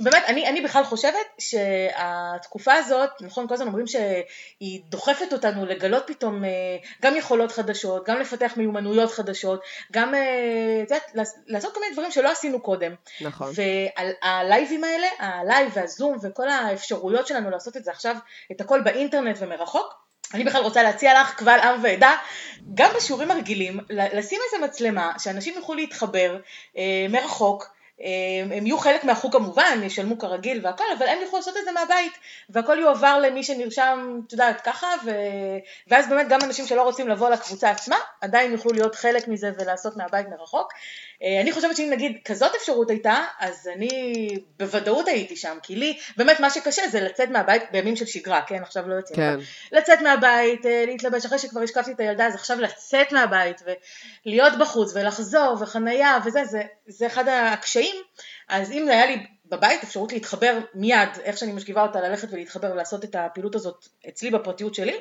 באמת, אני, אני בכלל חושבת שהתקופה הזאת, נכון, כל הזמן אומרים שהיא דוחפת אותנו לגלות פתאום אה, גם יכולות חדשות, גם לפתח מיומנויות חדשות, גם, אה, את יודעת, לעשות כל מיני דברים שלא עשינו קודם. נכון. והלייבים האלה, הלייב והזום וכל האפשרויות שלנו לעשות את זה עכשיו, את הכל באינטרנט ומרחוק, אני בכלל רוצה להציע לך קבל עם ועדה, גם בשיעורים הרגילים, לשים איזה מצלמה, שאנשים יוכלו להתחבר אה, מרחוק, אה, הם יהיו חלק מהחוג כמובן, ישלמו כרגיל והכל, אבל הם יוכלו לעשות את זה מהבית, והכל יועבר למי שנרשם, את יודעת, ככה, ו... ואז באמת גם אנשים שלא רוצים לבוא לקבוצה עצמה, עדיין יוכלו להיות חלק מזה ולעשות מהבית מרחוק. אה, אני חושבת שאם נגיד כזאת אפשרות הייתה, אז אני בוודאות הייתי שם, כי לי באמת מה שקשה זה לצאת מהבית בימים של שגרה, כן? עכשיו לא יוצאים. כן. לצאת מהבית, אה, להתלבש, אחרי שכבר השקפתי את הילדה, אז עכשיו לצאת מהבית ולהיות בחוץ ולחזור וחנייה וזה, זה, זה אחד הקשיים. אז אם היה לי בבית אפשרות להתחבר מיד, איך שאני משכיבה אותה, ללכת ולהתחבר ולעשות את הפעילות הזאת אצלי בפרטיות שלי,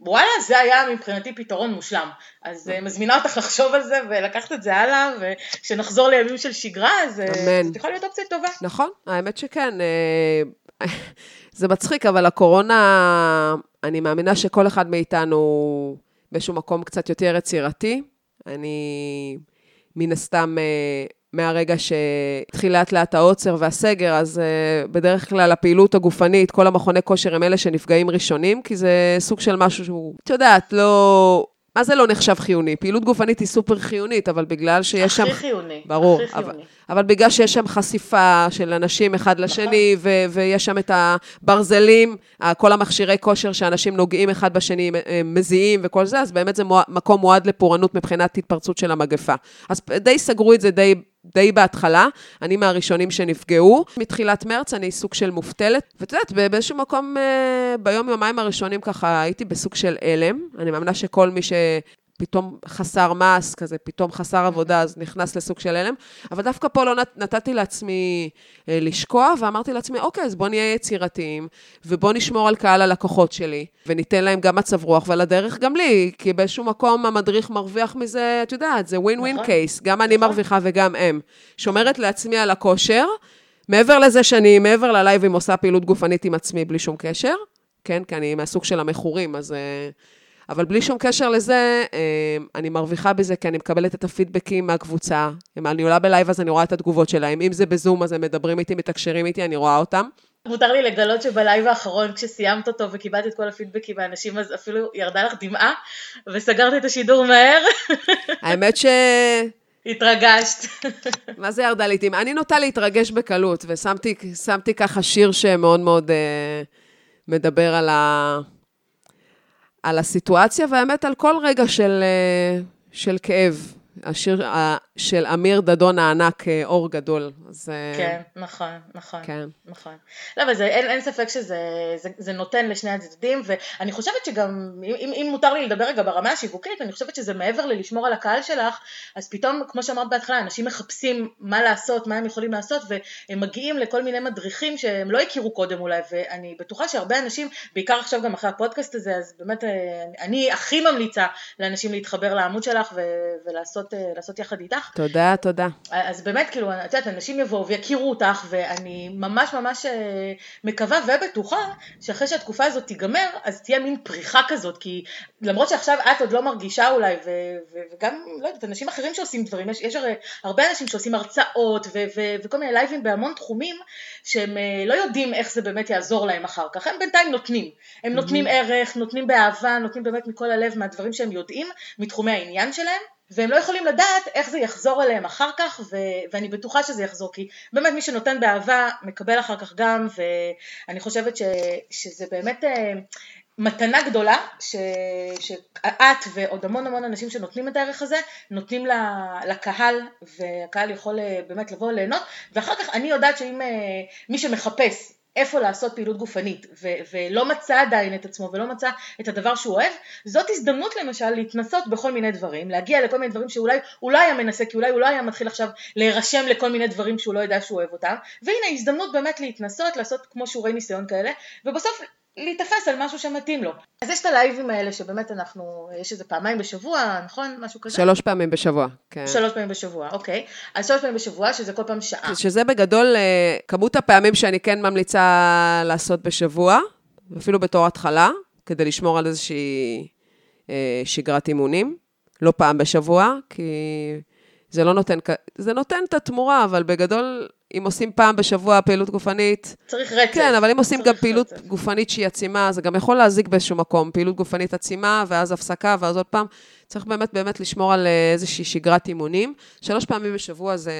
וואלה, זה היה מבחינתי פתרון מושלם. אז אה, מזמינה אותך לחשוב על זה ולקחת את זה הלאה, וכשנחזור לימים של שגרה, אז אה, זאת יכולה להיות אופציה טובה. נכון, האמת שכן. אה, זה מצחיק, אבל הקורונה, אני מאמינה שכל אחד מאיתנו באיזשהו מקום קצת יותר יצירתי. אני מן הסתם מהרגע שהתחיל לאט לאט העוצר והסגר, אז uh, בדרך כלל הפעילות הגופנית, כל המכוני כושר הם אלה שנפגעים ראשונים, כי זה סוג של משהו שהוא, את יודעת, לא... מה זה לא נחשב חיוני? פעילות גופנית היא סופר חיונית, אבל בגלל שיש שם... הכי חיוני. ברור. הכי חיוני. אבל, אבל בגלל שיש שם חשיפה של אנשים אחד לשני, נכון. ו- ויש שם את הברזלים, כל המכשירי כושר שאנשים נוגעים אחד בשני, מזיעים וכל זה, אז באמת זה מוע- מקום מועד לפורענות מבחינת התפרצות של המגפה. אז די סגרו את זה די די בהתחלה, אני מהראשונים שנפגעו. מתחילת מרץ אני סוג של מובטלת, ואת יודעת, באיזשהו מקום, אה, ביום-יומיים הראשונים ככה הייתי בסוג של הלם. אני מאמינה שכל מי ש... פתאום חסר מס, כזה פתאום חסר עבודה, אז נכנס לסוג של הלם. אבל דווקא פה לא נת, נתתי לעצמי אה, לשקוע, ואמרתי לעצמי, אוקיי, אז בוא נהיה יצירתיים, ובוא נשמור על קהל הלקוחות שלי, וניתן להם גם מצב רוח, ועל הדרך גם לי, כי באיזשהו מקום המדריך מרוויח מזה, את יודעת, זה win win. case, גם אני נכון. מרוויחה וגם הם. שומרת לעצמי על הכושר, מעבר לזה שאני, מעבר ללייבים, עושה פעילות גופנית עם עצמי בלי שום קשר, כן, כי אני מהסוג של המכורים, אז... אה, אבל בלי שום קשר לזה, אה, אני מרוויחה בזה כי אני מקבלת את הפידבקים מהקבוצה. אם אני עולה בלייב אז אני רואה את התגובות שלהם. אם זה בזום אז הם מדברים איתי, מתקשרים איתי, אני רואה אותם. מותר לי לגלות שבלייב האחרון, כשסיימת אותו וקיבלת את כל הפידבקים מהאנשים, אז אפילו ירדה לך דמעה, וסגרת את השידור מהר, האמת ש... התרגשת. מה זה ירדה לעיתים? אני נוטה להתרגש בקלות, ושמתי שמתי ככה שיר שמאוד מאוד אה, מדבר על, ה, על הסיטואציה, והאמת על כל רגע של, אה, של כאב. השיר של אמיר דדון הענק, אה, אור גדול. אז, אה, כן, נכון, נכון. כן. נכון. לא, אבל זה, אין, אין ספק שזה זה, זה נותן לשני הצדדים, ואני חושבת שגם, אם, אם מותר לי לדבר רגע ברמה השיווקית, אני חושבת שזה מעבר ללשמור על הקהל שלך, אז פתאום, כמו שאמרת בהתחלה, אנשים מחפשים מה לעשות, מה הם יכולים לעשות, והם מגיעים לכל מיני מדריכים שהם לא הכירו קודם אולי, ואני בטוחה שהרבה אנשים, בעיקר עכשיו גם אחרי הפודקאסט הזה, אז באמת אה, אני הכי ממליצה לאנשים להתחבר לעמוד שלך ו, ולעשות לעשות יחד איתך. תודה, תודה. אז באמת, כאילו, את יודעת, אנשים יבואו ויכירו אותך, ואני ממש ממש אה, מקווה ובטוחה שאחרי שהתקופה הזאת תיגמר, אז תהיה מין פריחה כזאת, כי למרות שעכשיו את עוד לא מרגישה אולי, ו- וגם, לא יודעת, אנשים אחרים שעושים דברים, יש, יש הרי הרבה אנשים שעושים הרצאות ו- ו- וכל מיני לייבים בהמון תחומים, שהם אה, לא יודעים איך זה באמת יעזור להם אחר כך, הם בינתיים נותנים, הם נותנים ערך, נותנים באהבה, נותנים באמת מכל הלב מהדברים שהם יודעים, מתחומי העניין שלהם. והם לא יכולים לדעת איך זה יחזור אליהם אחר כך, ו- ואני בטוחה שזה יחזור, כי באמת מי שנותן באהבה מקבל אחר כך גם, ואני חושבת ש- שזה באמת אה, מתנה גדולה, ש- שאת ועוד המון המון אנשים שנותנים את הערך הזה, נותנים ל- לקהל, והקהל יכול אה, באמת לבוא ליהנות, ואחר כך אני יודעת שאם אה, מי שמחפש איפה לעשות פעילות גופנית ו- ולא מצא עדיין את עצמו ולא מצא את הדבר שהוא אוהב, זאת הזדמנות למשל להתנסות בכל מיני דברים, להגיע לכל מיני דברים שאולי הוא לא היה מנסה, כי אולי הוא לא היה מתחיל עכשיו להירשם לכל מיני דברים שהוא לא יודע שהוא אוהב אותם, והנה הזדמנות באמת להתנסות, לעשות כמו שיעורי ניסיון כאלה, ובסוף להיתפס על משהו שמתאים לו. אז יש את הלייבים האלה שבאמת אנחנו, יש איזה פעמיים בשבוע, נכון? משהו כזה? שלוש פעמים בשבוע, כן. שלוש פעמים בשבוע, אוקיי. אז שלוש פעמים בשבוע, שזה כל פעם שעה. שזה בגדול אה, כמות הפעמים שאני כן ממליצה לעשות בשבוע, אפילו בתור התחלה, כדי לשמור על איזושהי אה, שגרת אימונים. לא פעם בשבוע, כי זה לא נותן, זה נותן את התמורה, אבל בגדול, אם עושים פעם בשבוע פעילות גופנית, צריך רצף. כן, אבל אם עושים גם פעילות רצף. גופנית שהיא עצימה, זה גם יכול להזיק באיזשהו מקום. פעילות גופנית עצימה, ואז הפסקה, ואז עוד פעם. צריך באמת באמת לשמור על אה, איזושהי שגרת אימונים. שלוש פעמים בשבוע זה,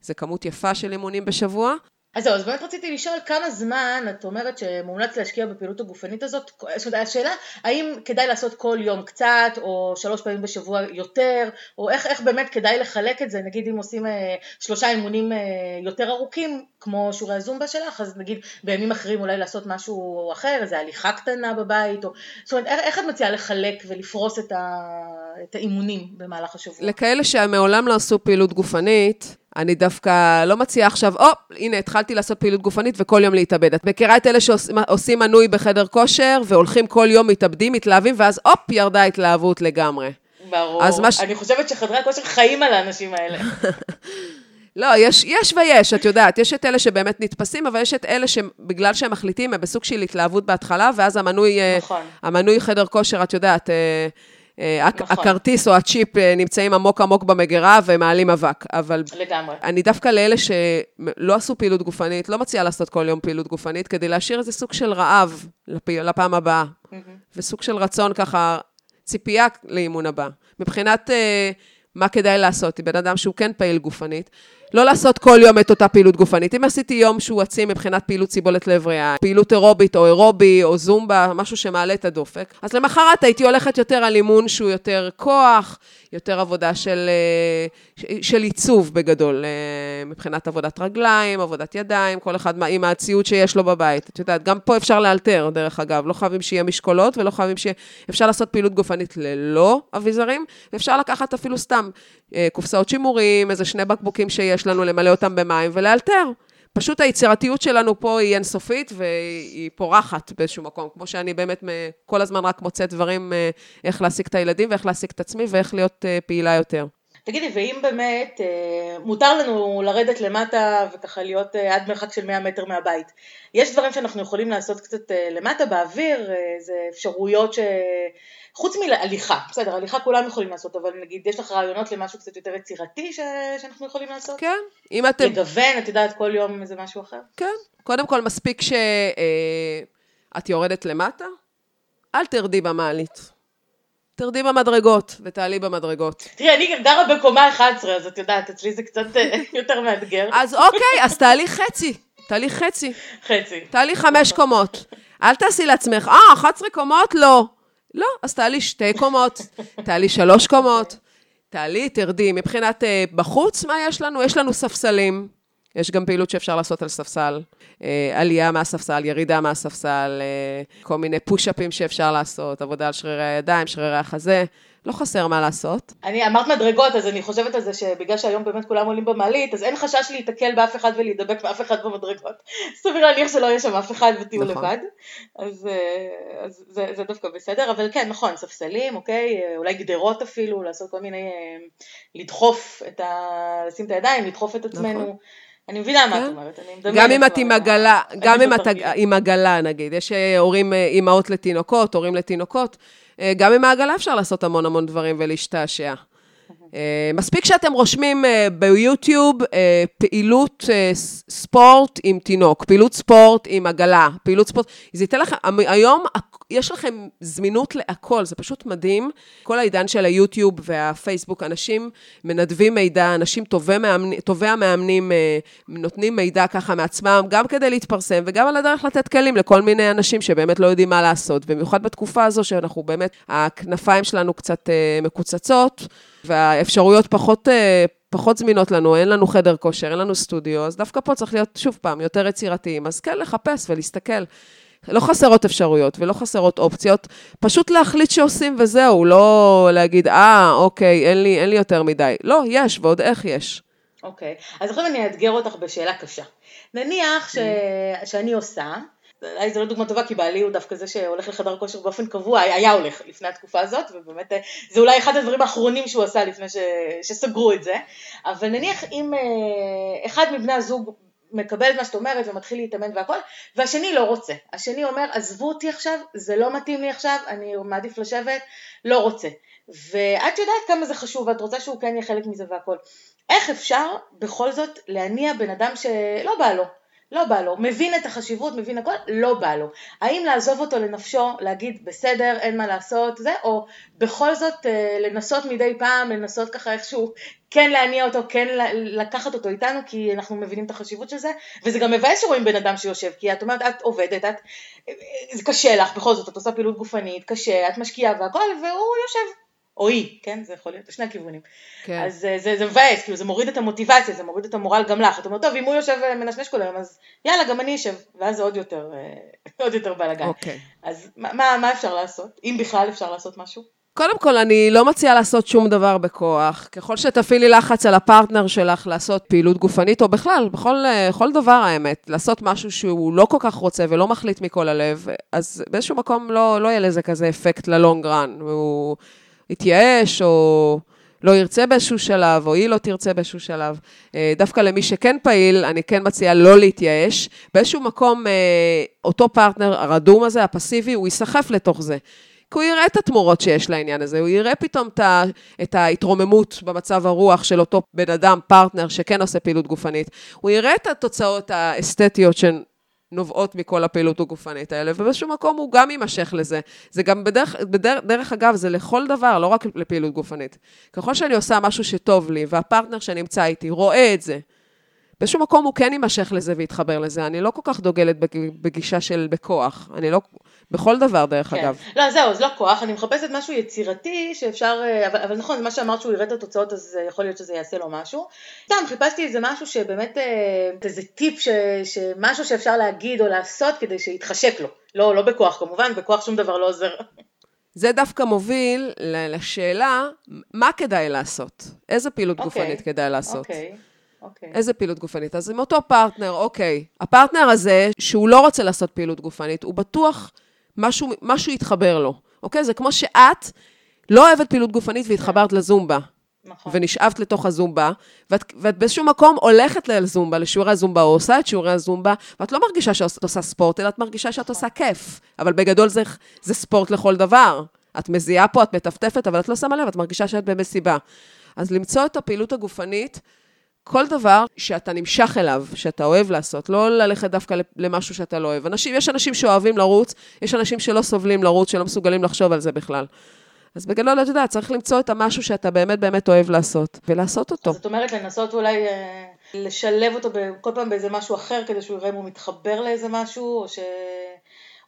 זה כמות יפה של אימונים בשבוע. אז זהו, אז באמת רציתי לשאול כמה זמן את אומרת שמומלץ להשקיע בפעילות הגופנית הזאת, זאת אומרת, השאלה האם כדאי לעשות כל יום קצת, או שלוש פעמים בשבוע יותר, או איך, איך באמת כדאי לחלק את זה, נגיד אם עושים אה, שלושה אימונים אה, יותר ארוכים, כמו שיעורי הזומבה שלך, אז נגיד בימים אחרים אולי לעשות משהו אחר, איזה הליכה קטנה בבית, או, זאת אומרת, איך, איך את מציעה לחלק ולפרוס את, ה, את האימונים במהלך השבוע? לכאלה שמעולם לא עשו פעילות גופנית, אני דווקא לא מציעה עכשיו, או, הנה, התחלתי לעשות פעילות גופנית וכל יום להתאבד. את מכירה את אלה שעושים מנוי בחדר כושר, והולכים כל יום, מתאבדים, מתלהבים, ואז הופ, ירדה ההתלהבות לגמרי. ברור, אז מה ש- אני חושבת שחדרי הכושר חיים על האנשים האלה. לא, יש, יש ויש, את יודעת, יש את אלה שבאמת נתפסים, אבל יש את אלה שבגלל שהם מחליטים, הם בסוג של התלהבות בהתחלה, ואז המנוי, אה, נכון. המנוי חדר כושר, את יודעת, אה, נכון. הכרטיס או הצ'יפ אה, נמצאים עמוק עמוק במגירה ומעלים אבק. אבל לגמרי. אני דווקא לאלה שלא עשו פעילות גופנית, לא מציעה לעשות כל יום פעילות גופנית, כדי להשאיר איזה סוג של רעב לפ... לפעם הבאה, וסוג של רצון ככה, ציפייה לאימון הבא. מבחינת אה, מה כדאי לעשות, בן אדם שהוא כן פעיל גופנית, לא לעשות כל יום את אותה פעילות גופנית. אם עשיתי יום שהוא עצים מבחינת פעילות סיבולת לב ריאה, פעילות אירובית או אירובי או זומבה, משהו שמעלה את הדופק, אז למחרת הייתי הולכת יותר על אימון שהוא יותר כוח, יותר עבודה של, אה, של עיצוב בגדול, אה, מבחינת עבודת רגליים, עבודת ידיים, כל אחד עם הציוד שיש לו בבית. את יודעת, גם פה אפשר לאלתר, דרך אגב, לא חייבים שיהיה משקולות ולא חייבים שיהיה... אפשר לעשות פעילות גופנית ללא אביזרים, ואפשר לקחת אפילו סתם אה, קופסאות שימורים, איזה שני בקבוקים שיש לנו, למלא אותם במים ולאלתר. פשוט היצירתיות שלנו פה היא אינסופית והיא פורחת באיזשהו מקום, כמו שאני באמת כל הזמן רק מוצאת דברים אה, איך להעסיק את הילדים ואיך להעסיק את עצמי ואיך להיות אה, פעילה יותר. תגידי, ואם באמת אה, מותר לנו לרדת למטה וככה להיות עד מרחק של 100 מטר מהבית, יש דברים שאנחנו יכולים לעשות קצת למטה באוויר, זה אפשרויות ש... חוץ מהליכה, בסדר, הליכה כולם יכולים לעשות, אבל נגיד יש לך רעיונות למשהו קצת יותר יצירתי ש... שאנחנו יכולים לעשות? כן, אם אתם... לגוון, את יודעת, כל יום איזה משהו אחר? כן, קודם כל מספיק שאת אה, יורדת למטה, אל תרדי במעלית. תרדי במדרגות ותעלי במדרגות. תראי, אני גרה בקומה 11, אז את יודעת, אצלי זה קצת אה, יותר מאתגר. אז אוקיי, אז תעלי חצי, תעלי חצי. חצי. תעלי חמש קומות. אל תעשי לעצמך, אה, 11 קומות? לא. לא, אז תעלי שתי קומות, תעלי שלוש קומות, תעלי, תרדי. מבחינת uh, בחוץ, מה יש לנו? יש לנו ספסלים. יש גם פעילות שאפשר לעשות על ספסל. Uh, עלייה מהספסל, ירידה מהספסל, uh, כל מיני פוש-אפים שאפשר לעשות, עבודה על שרירי הידיים, שרירי החזה. לא חסר מה לעשות. אני אמרת מדרגות, אז אני חושבת על זה שבגלל שהיום באמת כולם עולים במעלית, אז אין חשש להיתקל באף אחד ולהידבק באף אחד במדרגות. סביר להניח שלא יהיה שם אף אחד ותהיו נכון. לבד. אז, אה, אז זה, זה דווקא בסדר, אבל כן, נכון, ספסלים, אוקיי, אולי גדרות אפילו, לעשות כל מיני, אה, לדחוף את ה... לשים את הידיים, לדחוף את עצמנו. נכון. אני מבינה מה את כן. אומרת, אני מדמיינת. גם אם את עם עגלה, גם אם את עם עגלה נגיד, יש אה, הורים, אימהות לתינוקות, הורים לתינוקות, אה, גם עם העגלה אפשר לעשות המון המון דברים ולהשתעשע. אה, מספיק שאתם רושמים אה, ביוטיוב פעילות ספורט עם תינוק, פעילות ספורט עם עגלה, פעילות ספורט, זה ייתן לכם, היום יש לכם זמינות להכל, זה פשוט מדהים. כל העידן של היוטיוב והפייסבוק, אנשים מנדבים מידע, אנשים טובי, מאמנים, טובי המאמנים נותנים מידע ככה מעצמם, גם כדי להתפרסם וגם על הדרך לתת כלים לכל מיני אנשים שבאמת לא יודעים מה לעשות, במיוחד בתקופה הזו שאנחנו באמת, הכנפיים שלנו קצת מקוצצות. והאפשרויות פחות, אה, פחות זמינות לנו, אין לנו חדר כושר, אין לנו סטודיו, אז דווקא פה צריך להיות, שוב פעם, יותר יצירתיים. אז כן, לחפש ולהסתכל. לא חסרות אפשרויות ולא חסרות אופציות, פשוט להחליט שעושים וזהו, לא להגיד, אה, אוקיי, אין לי, אין לי יותר מדי. לא, יש, ועוד איך יש. אוקיי, אז עכשיו אני אאתגר אותך בשאלה קשה. נניח ש... Mm. שאני עושה, אולי זו לא דוגמה טובה כי בעלי הוא דווקא זה שהולך לחדר כושר באופן קבוע, היה הולך לפני התקופה הזאת ובאמת אה, זה אולי אחד הדברים האחרונים שהוא עשה לפני ש... שסגרו את זה, אבל נניח אם אה, אחד מבני הזוג מקבל את מה שאת אומרת ומתחיל להתאמן והכל, והשני לא רוצה. השני אומר, עזבו אותי עכשיו, זה לא מתאים לי עכשיו, אני מעדיף לשבת, לא רוצה. ואת יודעת כמה זה חשוב ואת רוצה שהוא כן יהיה חלק מזה והכל. איך אפשר בכל זאת להניע בן אדם שלא בא לו? לא בא לו, מבין את החשיבות, מבין הכל, לא בא לו. האם לעזוב אותו לנפשו, להגיד בסדר, אין מה לעשות, זה, או בכל זאת אה, לנסות מדי פעם, לנסות ככה איכשהו כן להניע אותו, כן לקחת אותו איתנו, כי אנחנו מבינים את החשיבות של זה, וזה גם מבאס שרואים בן אדם שיושב, כי את אומרת, את עובדת, את, זה קשה לך, בכל זאת, את עושה פעילות גופנית, קשה, את משקיעה והכל, והוא יושב או היא, כן? זה יכול להיות בשני הכיוונים. כן. אז זה, זה, זה מבאס, כאילו זה מוריד את המוטיבציה, זה מוריד את המורל גם לך. את אומרת, טוב, אם הוא יושב ומנשנש כל היום, אז יאללה, גם אני אשב, ואז זה עוד יותר, אה, עוד יותר בלאגן. אוקיי. אז מה, מה אפשר לעשות? אם בכלל אפשר לעשות משהו? קודם כל, אני לא מציעה לעשות שום דבר בכוח. ככל שתפעילי לחץ על הפרטנר שלך לעשות פעילות גופנית, או בכלל, בכל, אה, בכל דבר האמת, לעשות משהו שהוא לא כל כך רוצה ולא מחליט מכל הלב, אז באיזשהו מקום לא, לא יהיה לזה כזה אפקט ללונג רן. הוא... יתייאש, או לא ירצה באיזשהו שלב, או היא לא תרצה באיזשהו שלב. אה, דווקא למי שכן פעיל, אני כן מציעה לא להתייאש. באיזשהו מקום, אה, אותו פרטנר, הרדום הזה, הפסיבי, הוא ייסחף לתוך זה. כי הוא יראה את התמורות שיש לעניין הזה, הוא יראה פתאום את ההתרוממות במצב הרוח של אותו בן אדם, פרטנר, שכן עושה פעילות גופנית. הוא יראה את התוצאות האסתטיות נובעות מכל הפעילות הגופנית האלה, ובאיזשהו מקום הוא גם יימשך לזה. זה גם בדרך, בדרך דרך אגב, זה לכל דבר, לא רק לפעילות גופנית. ככל שאני עושה משהו שטוב לי, והפרטנר שנמצא איתי רואה את זה, באיזשהו מקום הוא כן יימשך לזה ויתחבר לזה. אני לא כל כך דוגלת בגישה של בכוח. אני לא... בכל דבר, דרך כן. אגב. לא, זהו, זה לא כוח, אני מחפשת משהו יצירתי שאפשר, אה, אבל, אבל נכון, מה שאמרת שהוא יראה את התוצאות, אז יכול להיות שזה יעשה לו משהו. סתם, חיפשתי איזה משהו שבאמת, אה, איזה טיפ, ש, שמשהו שאפשר להגיד או לעשות כדי שיתחשק לו. לא, לא בכוח כמובן, בכוח שום דבר לא עוזר. זה דווקא מוביל לשאלה, מה כדאי לעשות? איזה פעילות okay. אוקיי, גופנית כדאי לעשות? אוקיי. Okay. אוקיי. איזה פעילות גופנית? אז עם אותו פרטנר, אוקיי. הפרטנר הזה, שהוא לא רוצה לעשות פעילות גופנית, הוא בטוח משהו, משהו יתחבר לו, אוקיי? זה כמו שאת לא אוהבת פעילות גופנית והתחברת לזומבה. נכון. ונשאבת לתוך הזומבה, ואת, ואת באיזשהו מקום הולכת לזומבה, לשיעורי הזומבה, או עושה את שיעורי הזומבה, ואת לא מרגישה שאת עושה ספורט, אלא את מרגישה שאת עושה כיף. אבל בגדול זה, זה ספורט לכל דבר. את מזיעה פה, את מטפטפת, אבל את לא שמה לב, את מרגישה שאת במסיבה. אז למצוא את הפעילות הגופנית, כל דבר שאתה נמשך אליו, שאתה אוהב לעשות, לא ללכת דווקא למשהו שאתה לא אוהב. אנשים, יש אנשים שאוהבים לרוץ, יש אנשים שלא סובלים לרוץ, שלא מסוגלים לחשוב על זה בכלל. אז בגדול, אתה יודע, צריך למצוא את המשהו שאתה באמת באמת אוהב לעשות, ולעשות אותו. זאת אומרת, לנסות אולי אה, לשלב אותו כל פעם באיזה משהו אחר, כדי שהוא יראה אם הוא מתחבר לאיזה משהו, או, ש...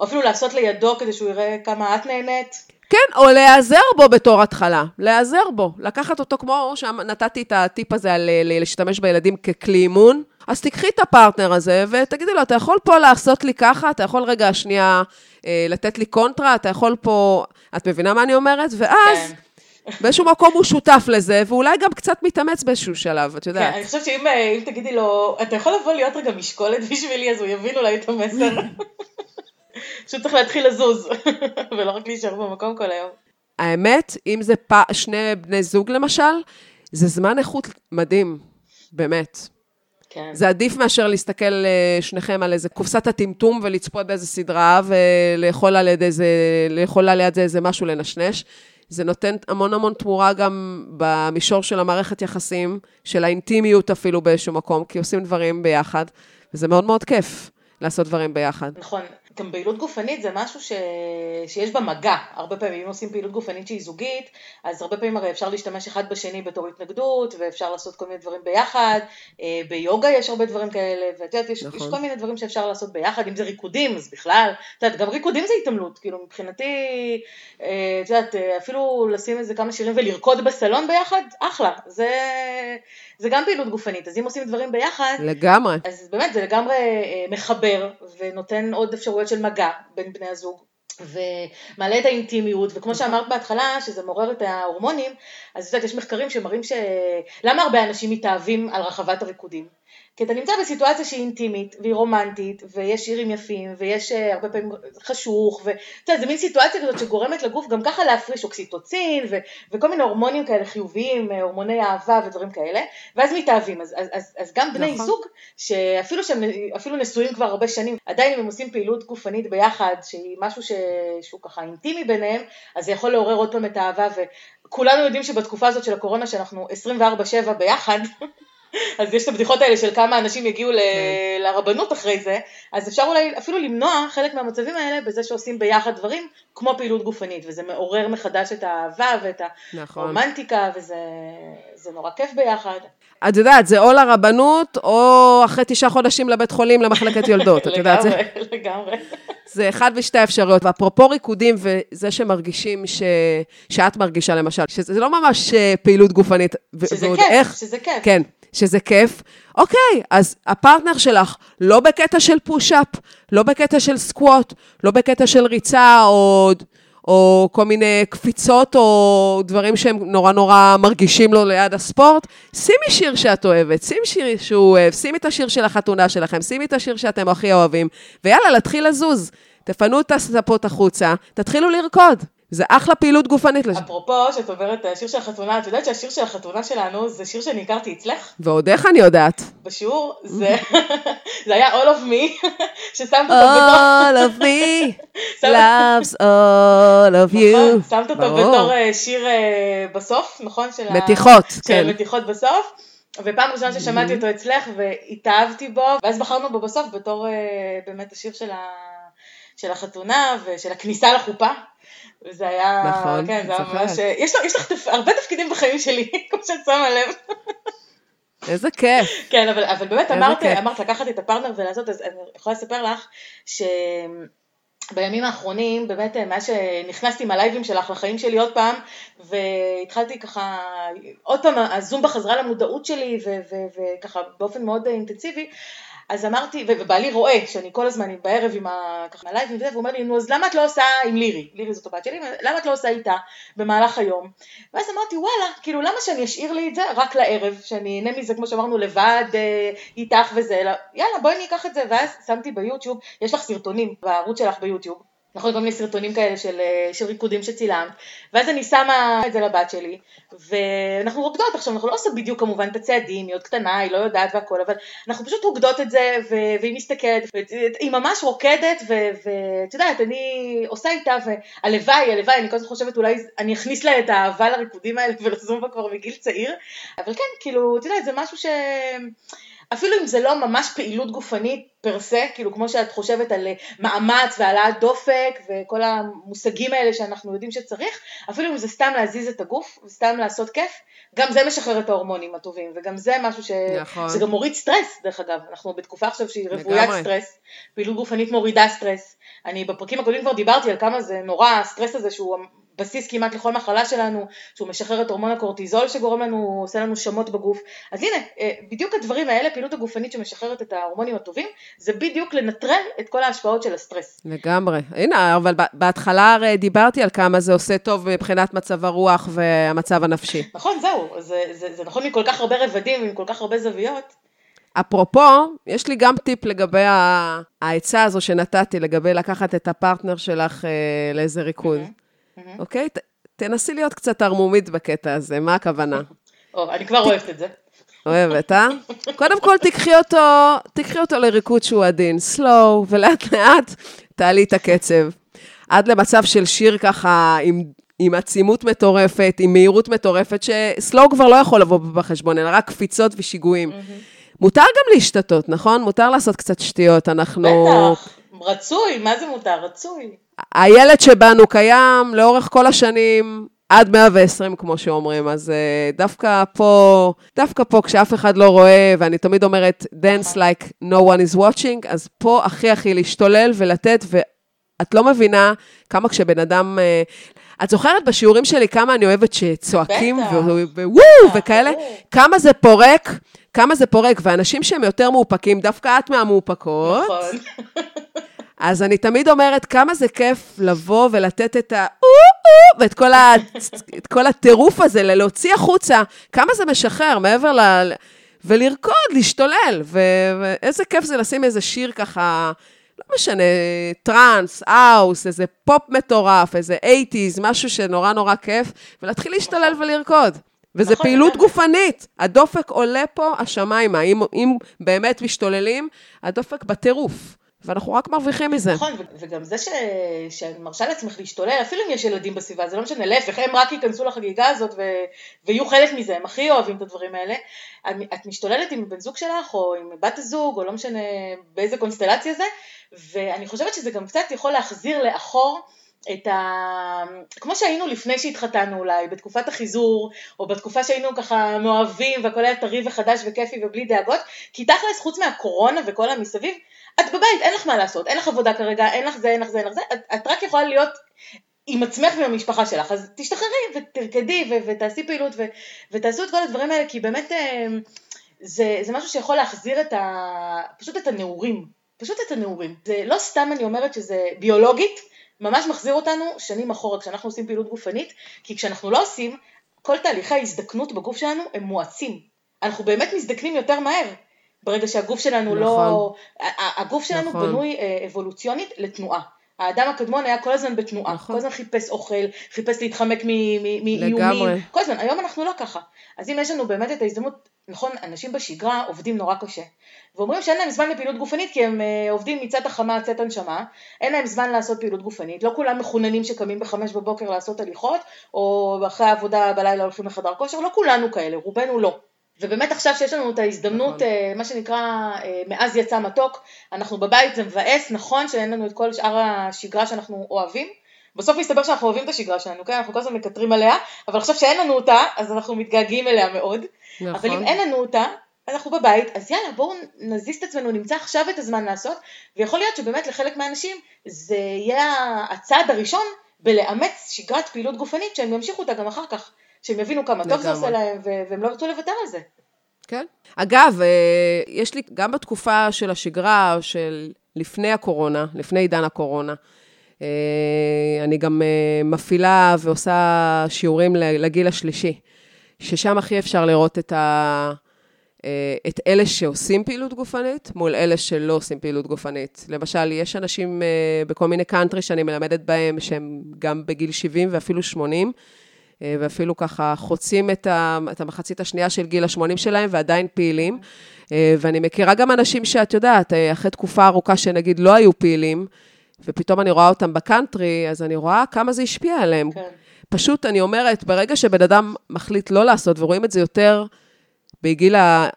או אפילו לעשות לידו כדי שהוא יראה כמה את נהנית. כן, או להיעזר בו בתור התחלה, להיעזר בו, לקחת אותו כמו שנתתי את הטיפ הזה על להשתמש בילדים ככלי אימון, אז תיקחי את הפרטנר הזה ותגידי לו, אתה יכול פה לעשות לי ככה, אתה יכול רגע שנייה אה, לתת לי קונטרה, אתה יכול פה, את מבינה מה אני אומרת? ואז... כן. באיזשהו מקום הוא שותף לזה, ואולי גם קצת מתאמץ באיזשהו שלב, את יודעת. כן, אני חושבת שאם אה, תגידי לו, אתה יכול לבוא להיות רגע משקולת בשבילי, אז הוא יבין אולי את המסר. פשוט צריך להתחיל לזוז, ולא רק להישאר במקום כל היום. האמת, אם זה פ... שני בני זוג למשל, זה זמן איכות מדהים, באמת. כן. זה עדיף מאשר להסתכל אה, שניכם על איזה קופסת הטמטום ולצפות באיזה סדרה ולאכול על יד איזה, לאכול על יד זה איזה משהו לנשנש. זה נותן המון המון תמורה גם במישור של המערכת יחסים, של האינטימיות אפילו באיזשהו מקום, כי עושים דברים ביחד, וזה מאוד מאוד כיף לעשות דברים ביחד. נכון, גם פעילות גופנית זה משהו ש... שיש בה מגע, הרבה פעמים אם עושים פעילות גופנית שהיא זוגית, אז הרבה פעמים הרי אפשר להשתמש אחד בשני בתור התנגדות, ואפשר לעשות כל מיני דברים ביחד, אה, ביוגה יש הרבה דברים כאלה, ואת יודעת, יש, נכון. יש כל מיני דברים שאפשר לעשות ביחד, אם זה ריקודים, אז בכלל, את יודעת, גם ריקודים זה התעמלות, כאילו מבחינתי, אה, את יודעת, אה, אפילו לשים איזה כמה שירים ולרקוד בסלון ביחד, אחלה, זה... זה גם פעילות גופנית, אז אם עושים דברים ביחד, לגמרי. אז באמת זה לגמרי מחבר ונותן עוד אפשרויות של מגע בין בני הזוג. ומעלה את האינטימיות, וכמו נכון. שאמרת בהתחלה, שזה מעורר את ההורמונים, אז את יודעת, יש מחקרים שמראים ש... למה הרבה אנשים מתאהבים על רחבת הריקודים? כי אתה נמצא בסיטואציה שהיא אינטימית, והיא רומנטית, ויש שירים יפים, ויש uh, הרבה פעמים חשוך, ואתה יודע, זה מין סיטואציה כזאת שגורמת לגוף גם ככה להפריש אוקסיטוצין, ו- וכל מיני הורמונים כאלה חיוביים, אה, הורמוני אהבה ודברים כאלה, ואז מתאהבים. אז, אז, אז, אז גם בני נכון. זוג, שאפילו שהם אפילו נשואים כבר הרבה שנים, עדיין אם הם עושים פעילות גופנית ביחד, שהיא משהו ש... שהוא ככה אינטימי ביניהם, אז זה יכול לעורר עוד פעם את האהבה, וכולנו יודעים שבתקופה הזאת של הקורונה, שאנחנו 24/7 ביחד, אז יש את הבדיחות האלה של כמה אנשים יגיעו ל... כן. לרבנות אחרי זה, אז אפשר אולי אפילו למנוע חלק מהמצבים האלה בזה שעושים ביחד דברים כמו פעילות גופנית, וזה מעורר מחדש את האהבה ואת נכון. הרומנטיקה, וזה נורא כיף ביחד. את יודעת, זה או לרבנות, או אחרי תשעה חודשים לבית חולים למחלקת יולדות, את יודעת. לגמרי, לגמרי. זה אחד ושתי אפשרויות. ואפרופו ריקודים וזה שמרגישים, ש... שאת מרגישה למשל, שזה לא ממש אה, פעילות גופנית. שזה כיף, איך... שזה כיף. כן, שזה כיף. אוקיי, אז הפרטנר שלך לא בקטע של פוש-אפ, לא בקטע של סקווט, לא בקטע של ריצה או, או כל מיני קפיצות או דברים שהם נורא נורא מרגישים לו ליד הספורט, שימי שיר שאת אוהבת, שימי שיר שהוא אוהב, שימי את השיר של החתונה שלכם, שימי את השיר שאתם הכי אוהבים, ויאללה, להתחיל לזוז. תפנו את הספות החוצה, תתחילו לרקוד. זה אחלה פעילות גופנית. אפרופו, שאת עוברת השיר של החתונה, את יודעת שהשיר של החתונה שלנו זה שיר שאני הכרתי אצלך? ועוד איך אני יודעת. בשיעור, זה, זה היה All of Me, ששמת אותו בתור... All of me loves all of you. נכון, שמת אותו בתור אה, שיר אה, בסוף, נכון? מתיחות, כן. של מתיחות בסוף. ופעם ראשונה ששמעתי אותו אצלך והתאהבתי בו, ואז בחרנו בו בסוף בתור אה, באמת השיר של החתונה ושל הכניסה לחופה. וזה היה, נכון, כן, זה היה ממש, יש, יש לך תפ... הרבה תפקידים בחיים שלי, כמו שאת שמה לב. איזה כיף. כן, אבל, אבל באמת אמרת, כיף. אמרת לקחת את הפרטנר ולעשות, אז אני יכולה לספר לך שבימים האחרונים, באמת מאז שנכנסתי עם הלייבים שלך לחיים שלי עוד פעם, והתחלתי ככה, עוד פעם הזומבה חזרה למודעות שלי, וככה באופן מאוד אינטנסיבי, אז אמרתי, ובעלי רואה שאני כל הזמן בערב עם ה- ככה הלייבים וזה, והוא אומר לי, נו אז למה את לא עושה עם לירי, לירי זאת הבת שלי, למה את לא עושה איתה במהלך היום? ואז אמרתי, וואלה, כאילו למה שאני אשאיר לי את זה רק לערב, שאני אהנה מזה, כמו שאמרנו, לבד, אה, איתך וזה, אלא יאללה, בואי אני אקח את זה, ואז שמתי ביוטיוב, יש לך סרטונים בערוץ שלך ביוטיוב, נכון, כל מיני סרטונים כאלה של, אה, של ריקודים שצילמת, ואז אני שמה את זה לבת שלי, ואנחנו רוקדות עכשיו, אנחנו לא עושות בדיוק כמובן את הצעדים, היא עוד קטנה, היא לא יודעת והכל, אבל אנחנו פשוט רוקדות את זה, ו- והיא מסתכלת, והיא ממש רוקדת, ואת יודעת, אני עושה איתה, והלוואי, הלוואי, אני כל הזמן חושבת אולי אני אכניס לה את האהבה לריקודים האלה ולחזור בה כבר מגיל צעיר, אבל כן, כאילו, את יודעת, זה משהו ש... אפילו אם זה לא ממש פעילות גופנית per se, כאילו כמו שאת חושבת על אה, מאמץ והעלאת דופק וכל המושגים האלה שאנחנו יודעים שצריך, אפילו אם זה סתם להזיז את הגוף וסתם לעשות כיף, גם זה משחרר את ההורמונים הטובים, וגם זה משהו ש... נכון. זה גם מוריד סטרס, דרך אגב, אנחנו בתקופה עכשיו שהיא רוויית. סטרס, פעילות גופנית מורידה סטרס, אני בפרקים הקודמים כבר דיברתי על כמה זה נורא, הסטרס הזה שהוא בסיס כמעט לכל מחלה שלנו, שהוא משחרר את הורמון הקורטיזול שגורם לנו, עושה לנו שמות בגוף. אז הנה, אה, בדיוק הדברים האלה, פעילות הגופנית שמשחררת את ההורמונים הטובים, זה בדיוק לנטרל את כל ההשפעות של הסטרס. לגמרי. הנה, אבל בהתחלה הרי דיברתי על כמה זה עושה טוב מבחינת מצב הרוח והמצב הנפשי. נכון, זהו, זה, זה, זה נכון מכל כך הרבה רבדים, עם כל כך הרבה זוויות. אפרופו, יש לי גם טיפ לגבי העצה הזו שנתתי, לגבי לקחת את הפרטנר שלך אה, לאיזה ריקוד. אוקיי? ת- תנסי להיות קצת ערמומית בקטע הזה, מה הכוונה? או, אני כבר אוהבת את זה. אוהבת, אה? קודם כל, תקחי אותו, תקחי אותו לריקוד שהוא עדין, סלואו, ולאט לאט תעלי את הקצב. עד למצב של שיר ככה עם, עם עצימות מטורפת, עם מהירות מטורפת, שסלואו כבר לא יכול לבוא בחשבון, אלא רק קפיצות ושיגועים. מותר גם להשתתות, נכון? מותר לעשות קצת שטויות, אנחנו... בטח, רצוי, מה זה מותר? רצוי. הילד שבנו קיים לאורך כל השנים, עד 120, כמו שאומרים, אז uh, דווקא פה, דווקא פה, כשאף אחד לא רואה, ואני תמיד אומרת, dance like no one is watching, אז פה הכי הכי להשתולל ולתת, ואת לא מבינה כמה כשבן אדם... Uh, את זוכרת בשיעורים שלי כמה אני אוהבת שצועקים, בטח. ו- ווואו, וכאלה? כמה זה פורק, כמה זה פורק, ואנשים שהם יותר מאופקים, דווקא את מהמאופקות, נכון. אז אני תמיד אומרת כמה זה כיף לבוא ולתת את ה... ואת כל, ה... כל הטירוף הזה, להוציא החוצה, כמה זה משחרר מעבר ל... ולרקוד, להשתולל, ו... ואיזה כיף זה לשים איזה שיר ככה, לא משנה, טראנס, האוס, איזה פופ מטורף, איזה אייטיז, משהו שנורא נורא כיף, ולהתחיל להשתולל ולרקוד. וזה נכון, פעילות לגמרי. גופנית. הדופק עולה פה השמיימה. אם, אם באמת משתוללים, הדופק בטירוף. ואנחנו רק מרוויחים מזה. נכון, וגם זה ש... שאת מרשה לעצמך להשתולל, אפילו אם יש ילדים בסביבה, זה לא משנה, להפך, הם רק ייכנסו לחגיגה הזאת ו... ויהיו חלק מזה, הם הכי אוהבים את הדברים האלה. את- את משתוללת עם בן זוג שלך, או עם בת הזוג, או לא משנה באיזה קונסטלציה זה, ואני חושבת שזה גם קצת יכול להחזיר לאחור. את ה... כמו שהיינו לפני שהתחתנו אולי, בתקופת החיזור, או בתקופה שהיינו ככה מאוהבים והכל היה טרי וחדש וכיפי ובלי דאגות, כי תכלס חוץ מהקורונה וכל המסביב, את בבית, אין לך מה לעשות, אין לך עבודה כרגע, אין לך זה, אין לך זה, אין לך זה, את, את רק יכולה להיות עם עצמך ועם המשפחה שלך, אז תשתחררי ותרקדי ו- ותעשי פעילות ו- ותעשו את כל הדברים האלה, כי באמת אה, זה, זה משהו שיכול להחזיר את ה... פשוט את הנעורים, פשוט את הנעורים. זה לא סתם אני אומרת שזה ביולוגית, ממש מחזיר אותנו שנים אחורה כשאנחנו עושים פעילות גופנית, כי כשאנחנו לא עושים, כל תהליכי ההזדקנות בגוף שלנו הם מואצים. אנחנו באמת מזדקנים יותר מהר. ברגע שהגוף שלנו נכון. לא... הגוף שלנו נכון. בנוי אה, אבולוציונית לתנועה. האדם הקדמון היה כל הזמן בתנועה, נכון. כל הזמן חיפש אוכל, חיפש להתחמק מאיומים. כל הזמן, היום אנחנו לא ככה. אז אם יש לנו באמת את ההזדמנות, נכון, אנשים בשגרה עובדים נורא קשה, ואומרים שאין להם זמן לפעילות גופנית כי הם אה, עובדים מצאת החמה צאת הנשמה, אין להם זמן לעשות פעילות גופנית, לא כולם מחוננים שקמים בחמש בבוקר לעשות הליכות, או אחרי העבודה בלילה הולכים לחדר כושר, לא כולנו כאלה, רובנו לא. ובאמת עכשיו שיש לנו את ההזדמנות, נכון. אה, מה שנקרא, אה, מאז יצא מתוק, אנחנו בבית, זה מבאס, נכון שאין לנו את כל שאר השגרה שאנחנו אוהבים. בסוף מסתבר שאנחנו אוהבים את השגרה שלנו, כן? אנחנו כל הזמן מקטרים עליה, אבל עכשיו שאין לנו אותה, אז אנחנו מתגעגעים אליה מאוד. נכון. אבל אם אין לנו אותה, אנחנו בבית, אז יאללה בואו נזיז את עצמנו, נמצא עכשיו את הזמן לעשות, ויכול להיות שבאמת לחלק מהאנשים זה יהיה הצעד הראשון בלאמץ שגרת פעילות גופנית שהם ימשיכו אותה גם אחר כך, שהם יבינו כמה טוב זה עושה להם והם לא ירצו לוותר על זה. כן. אגב, אה, יש לי גם בתקופה של השגרה, של לפני הקורונה, לפני עידן הקורונה, אה, אני גם אה, מפעילה ועושה שיעורים לגיל השלישי, ששם הכי אפשר לראות את, ה... את אלה שעושים פעילות גופנית מול אלה שלא עושים פעילות גופנית. למשל, יש אנשים בכל מיני קאנטרי שאני מלמדת בהם, שהם גם בגיל 70 ואפילו 80, אה, ואפילו ככה חוצים את, ה, את המחצית השנייה של גיל ה-80 שלהם ועדיין פעילים. אה, ואני מכירה גם אנשים שאת יודעת, אה, אחרי תקופה ארוכה שנגיד לא היו פעילים, ופתאום אני רואה אותם בקאנטרי, אז אני רואה כמה זה השפיע עליהם. כן. פשוט, אני אומרת, ברגע שבן אדם מחליט לא לעשות, ורואים את זה יותר בגיל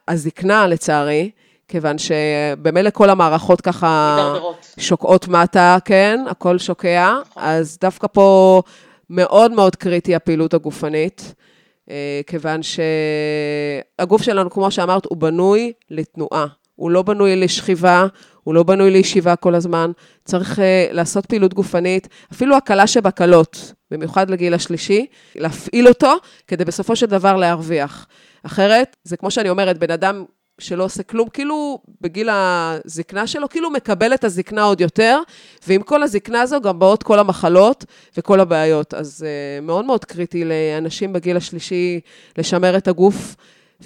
הזקנה, לצערי, כיוון שבמילא כל המערכות ככה... מדרדרות. שוקעות מטה, כן, הכל שוקע, נכון. אז דווקא פה מאוד מאוד קריטי הפעילות הגופנית, אה, כיוון שהגוף שלנו, כמו שאמרת, הוא בנוי לתנועה. הוא לא בנוי לשכיבה, הוא לא בנוי לישיבה כל הזמן. צריך uh, לעשות פעילות גופנית, אפילו הקלה שבקלות, במיוחד לגיל השלישי, להפעיל אותו כדי בסופו של דבר להרוויח. אחרת, זה כמו שאני אומרת, בן אדם שלא עושה כלום, כאילו בגיל הזקנה שלו, כאילו מקבל את הזקנה עוד יותר, ועם כל הזקנה הזו גם באות כל המחלות וכל הבעיות. אז uh, מאוד מאוד קריטי לאנשים בגיל השלישי לשמר את הגוף,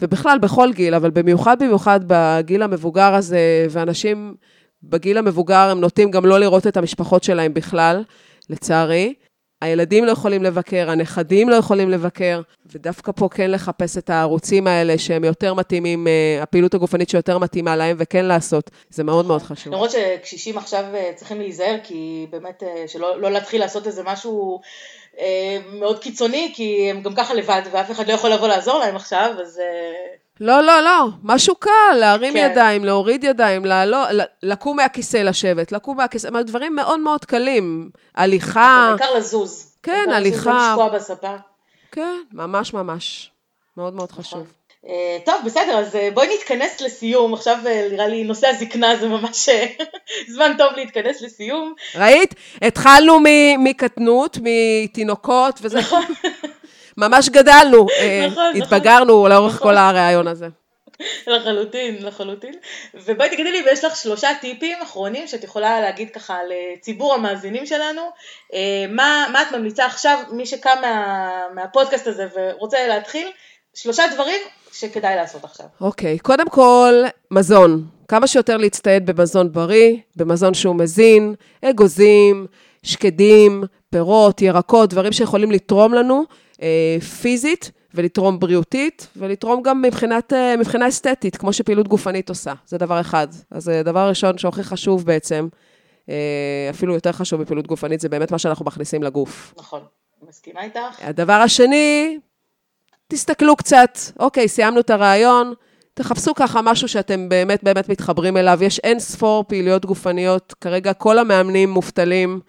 ובכלל בכל גיל, אבל במיוחד במיוחד בגיל המבוגר הזה, ואנשים בגיל המבוגר הם נוטים גם לא לראות את המשפחות שלהם בכלל, לצערי. הילדים לא יכולים לבקר, הנכדים לא יכולים לבקר, ודווקא פה כן לחפש את הערוצים האלה שהם יותר מתאימים, אה, הפעילות הגופנית שיותר מתאימה להם, וכן לעשות. זה מאוד מאוד חשוב. למרות שקשישים עכשיו אה, צריכים להיזהר, כי באמת, אה, שלא לא להתחיל לעשות איזה משהו מאוד קיצוני, כי הם גם ככה לבד, ואף אחד לא יכול לבוא לעזור להם עכשיו, אז... לא, לא, לא, משהו קל, להרים כן. ידיים, להוריד ידיים, לעלות, לקום מהכיסא לשבת, לקום מהכיסא, דברים מאוד מאוד קלים. הליכה. בעיקר לזוז. כן, הליכה. לזוז, לא לשקוע בספה. כן, ממש ממש. מאוד מאוד נכון. חשוב. Uh, טוב, בסדר, אז uh, בואי נתכנס לסיום. עכשיו uh, נראה לי נושא הזקנה זה ממש זמן טוב להתכנס לסיום. ראית? התחלנו מקטנות, מתינוקות וזה. נכון. ממש גדלנו, אה, נכון, נכון, התבגרנו לאורך כל הרעיון הזה. לחלוטין, לחלוטין. ובואי תגידי לי, ויש לך שלושה טיפים אחרונים שאת יכולה להגיד ככה לציבור המאזינים שלנו, אה, מה, מה את ממליצה עכשיו, מי שקם מה, מהפודקאסט הזה ורוצה להתחיל, שלושה דברים שכדאי לעשות עכשיו. אוקיי, okay, קודם כל, מזון. כמה שיותר להצטייד במזון בריא, במזון שהוא מזין, אגוזים, שקדים, פירות, ירקות, דברים שיכולים לתרום לנו אה, פיזית ולתרום בריאותית, ולתרום גם מבחינת, אה, מבחינה אסתטית, כמו שפעילות גופנית עושה. זה דבר אחד. אז זה דבר ראשון שהכי חשוב בעצם, אה, אפילו יותר חשוב מפעילות גופנית, זה באמת מה שאנחנו מכניסים לגוף. נכון, מסכימה איתך. הדבר השני, תסתכלו קצת, אוקיי, סיימנו את הרעיון, תחפשו ככה משהו שאתם באמת באמת מתחברים אליו. יש אין ספור פעילויות גופניות, כרגע כל המאמנים מובטלים.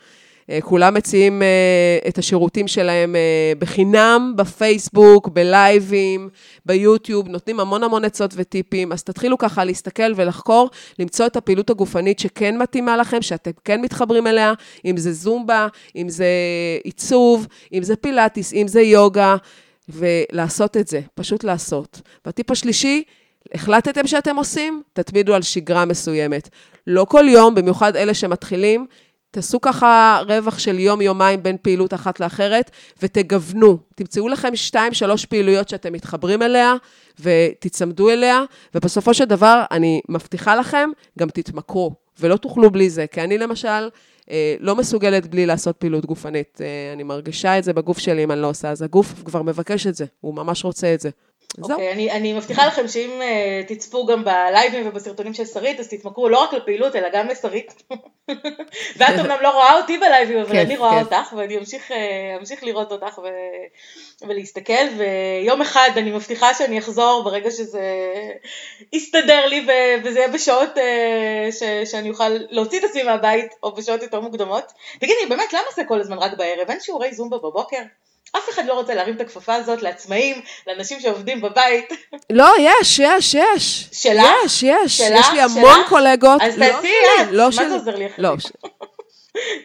אה, כולם מציעים אה, את השירותים שלהם אה, בחינם, בפייסבוק, בלייבים, ביוטיוב, נותנים המון המון עצות וטיפים, אז תתחילו ככה להסתכל ולחקור, למצוא את הפעילות הגופנית שכן מתאימה לכם, שאתם כן מתחברים אליה, אם זה זומבה, אם זה עיצוב, אם זה פילאטיס, אם זה יוגה, ולעשות את זה, פשוט לעשות. והטיפ השלישי, החלטתם שאתם עושים, תתמידו על שגרה מסוימת. לא כל יום, במיוחד אלה שמתחילים, תעשו ככה רווח של יום-יומיים בין פעילות אחת לאחרת, ותגוונו. תמצאו לכם שתיים, שלוש פעילויות שאתם מתחברים אליה, ותצמדו אליה, ובסופו של דבר, אני מבטיחה לכם, גם תתמכרו, ולא תוכלו בלי זה. כי אני למשל, אה, לא מסוגלת בלי לעשות פעילות גופנית. אה, אני מרגישה את זה בגוף שלי אם אני לא עושה, אז הגוף כבר מבקש את זה, הוא ממש רוצה את זה. אוקיי, okay, אני, אני מבטיחה לכם שאם uh, תצפו גם בלייבים ובסרטונים של שרית, אז תתמכרו לא רק לפעילות, אלא גם לשרית. ואת אמנם לא רואה אותי בלייבים, אבל אני רואה אותך, ואני אמשיך, uh, אמשיך לראות אותך ו... ולהסתכל, ויום אחד אני מבטיחה שאני אחזור ברגע שזה יסתדר לי, ו... וזה יהיה בשעות uh, ש... שאני אוכל להוציא את עצמי מהבית, או בשעות יותר מוקדמות. תגידי, באמת, למה זה כל הזמן רק בערב? אין שיעורי זומבה בבוקר? אף אחד לא רוצה להרים את הכפפה הזאת לעצמאים, לאנשים שעובדים בבית. לא, יש, יש, יש. שלך? יש, יש. שלך? יש לי המון שלך? קולגות. אז לא תעשי את. לא מה שלי. זה עוזר לי לא? ש-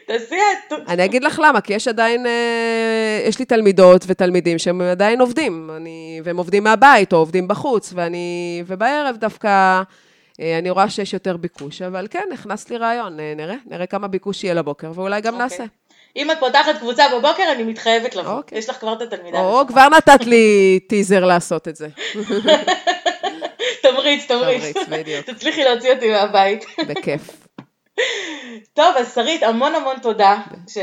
תעשי את. אני אגיד לך למה, כי יש עדיין, אה, יש לי תלמידות ותלמידים שהם עדיין עובדים, אני, והם עובדים מהבית או עובדים בחוץ, ואני, ובערב דווקא אה, אני רואה שיש יותר ביקוש, אבל כן, נכנס לי רעיון, אה, נראה, נראה כמה ביקוש יהיה לבוקר, ואולי גם אוקיי. נעשה. אם את פותחת קבוצה בבוקר, אני מתחייבת לבוא. אוקיי. יש לך כבר את התלמידה. או הראשונה. כבר נתת לי טיזר לעשות את זה, תמריץ, תמריץ. תמריץ, בדיוק. תצליחי להוציא אותי מהבית. בכיף. טוב, אז שרית, המון המון תודה ש-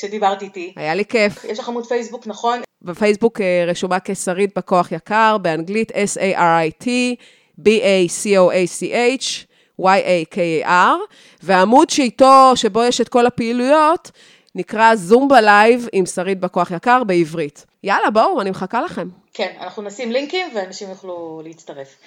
שדיברת איתי. היה לי כיף. יש לך עמוד פייסבוק, נכון? בפייסבוק אה, רשומה כשרית בכוח יקר, באנגלית S-A-R-I-T, B-A-C-O-A-C-H, Y-A-K-A-R, והעמוד שאיתו, שבו יש את כל הפעילויות, נקרא זומבה live עם שרית בכוח יקר בעברית. יאללה, בואו, אני מחכה לכם. כן, אנחנו נשים לינקים ואנשים יוכלו להצטרף.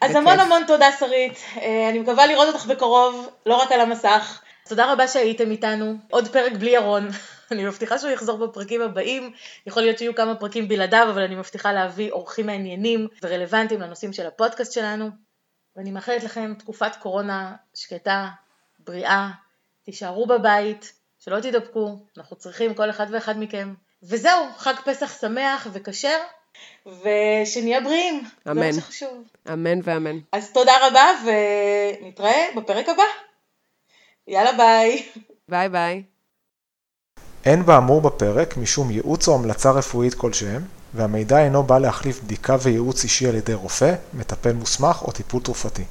אז בכיף. המון המון תודה שרית, אה, אני מקווה לראות אותך בקרוב, לא רק על המסך. תודה רבה שהייתם איתנו, עוד פרק בלי ירון. אני מבטיחה שהוא יחזור בפרקים הבאים, יכול להיות שיהיו כמה פרקים בלעדיו, אבל אני מבטיחה להביא אורחים מעניינים ורלוונטיים לנושאים של הפודקאסט שלנו. ואני מאחלת לכם תקופת קורונה שקטה, בריאה, תישארו בבית, שלא תידבקו, אנחנו צריכים כל אחד ואחד מכם. וזהו, חג פסח שמח וכשר, ושנהיה בריאים. אמן. זה מה שחשוב. אמן ואמן. אז תודה רבה, ונתראה בפרק הבא. יאללה ביי. ביי ביי. אין באמור בפרק משום ייעוץ או המלצה רפואית כלשהם, והמידע אינו בא להחליף בדיקה וייעוץ אישי על ידי רופא, מטפל מוסמך או טיפול תרופתי.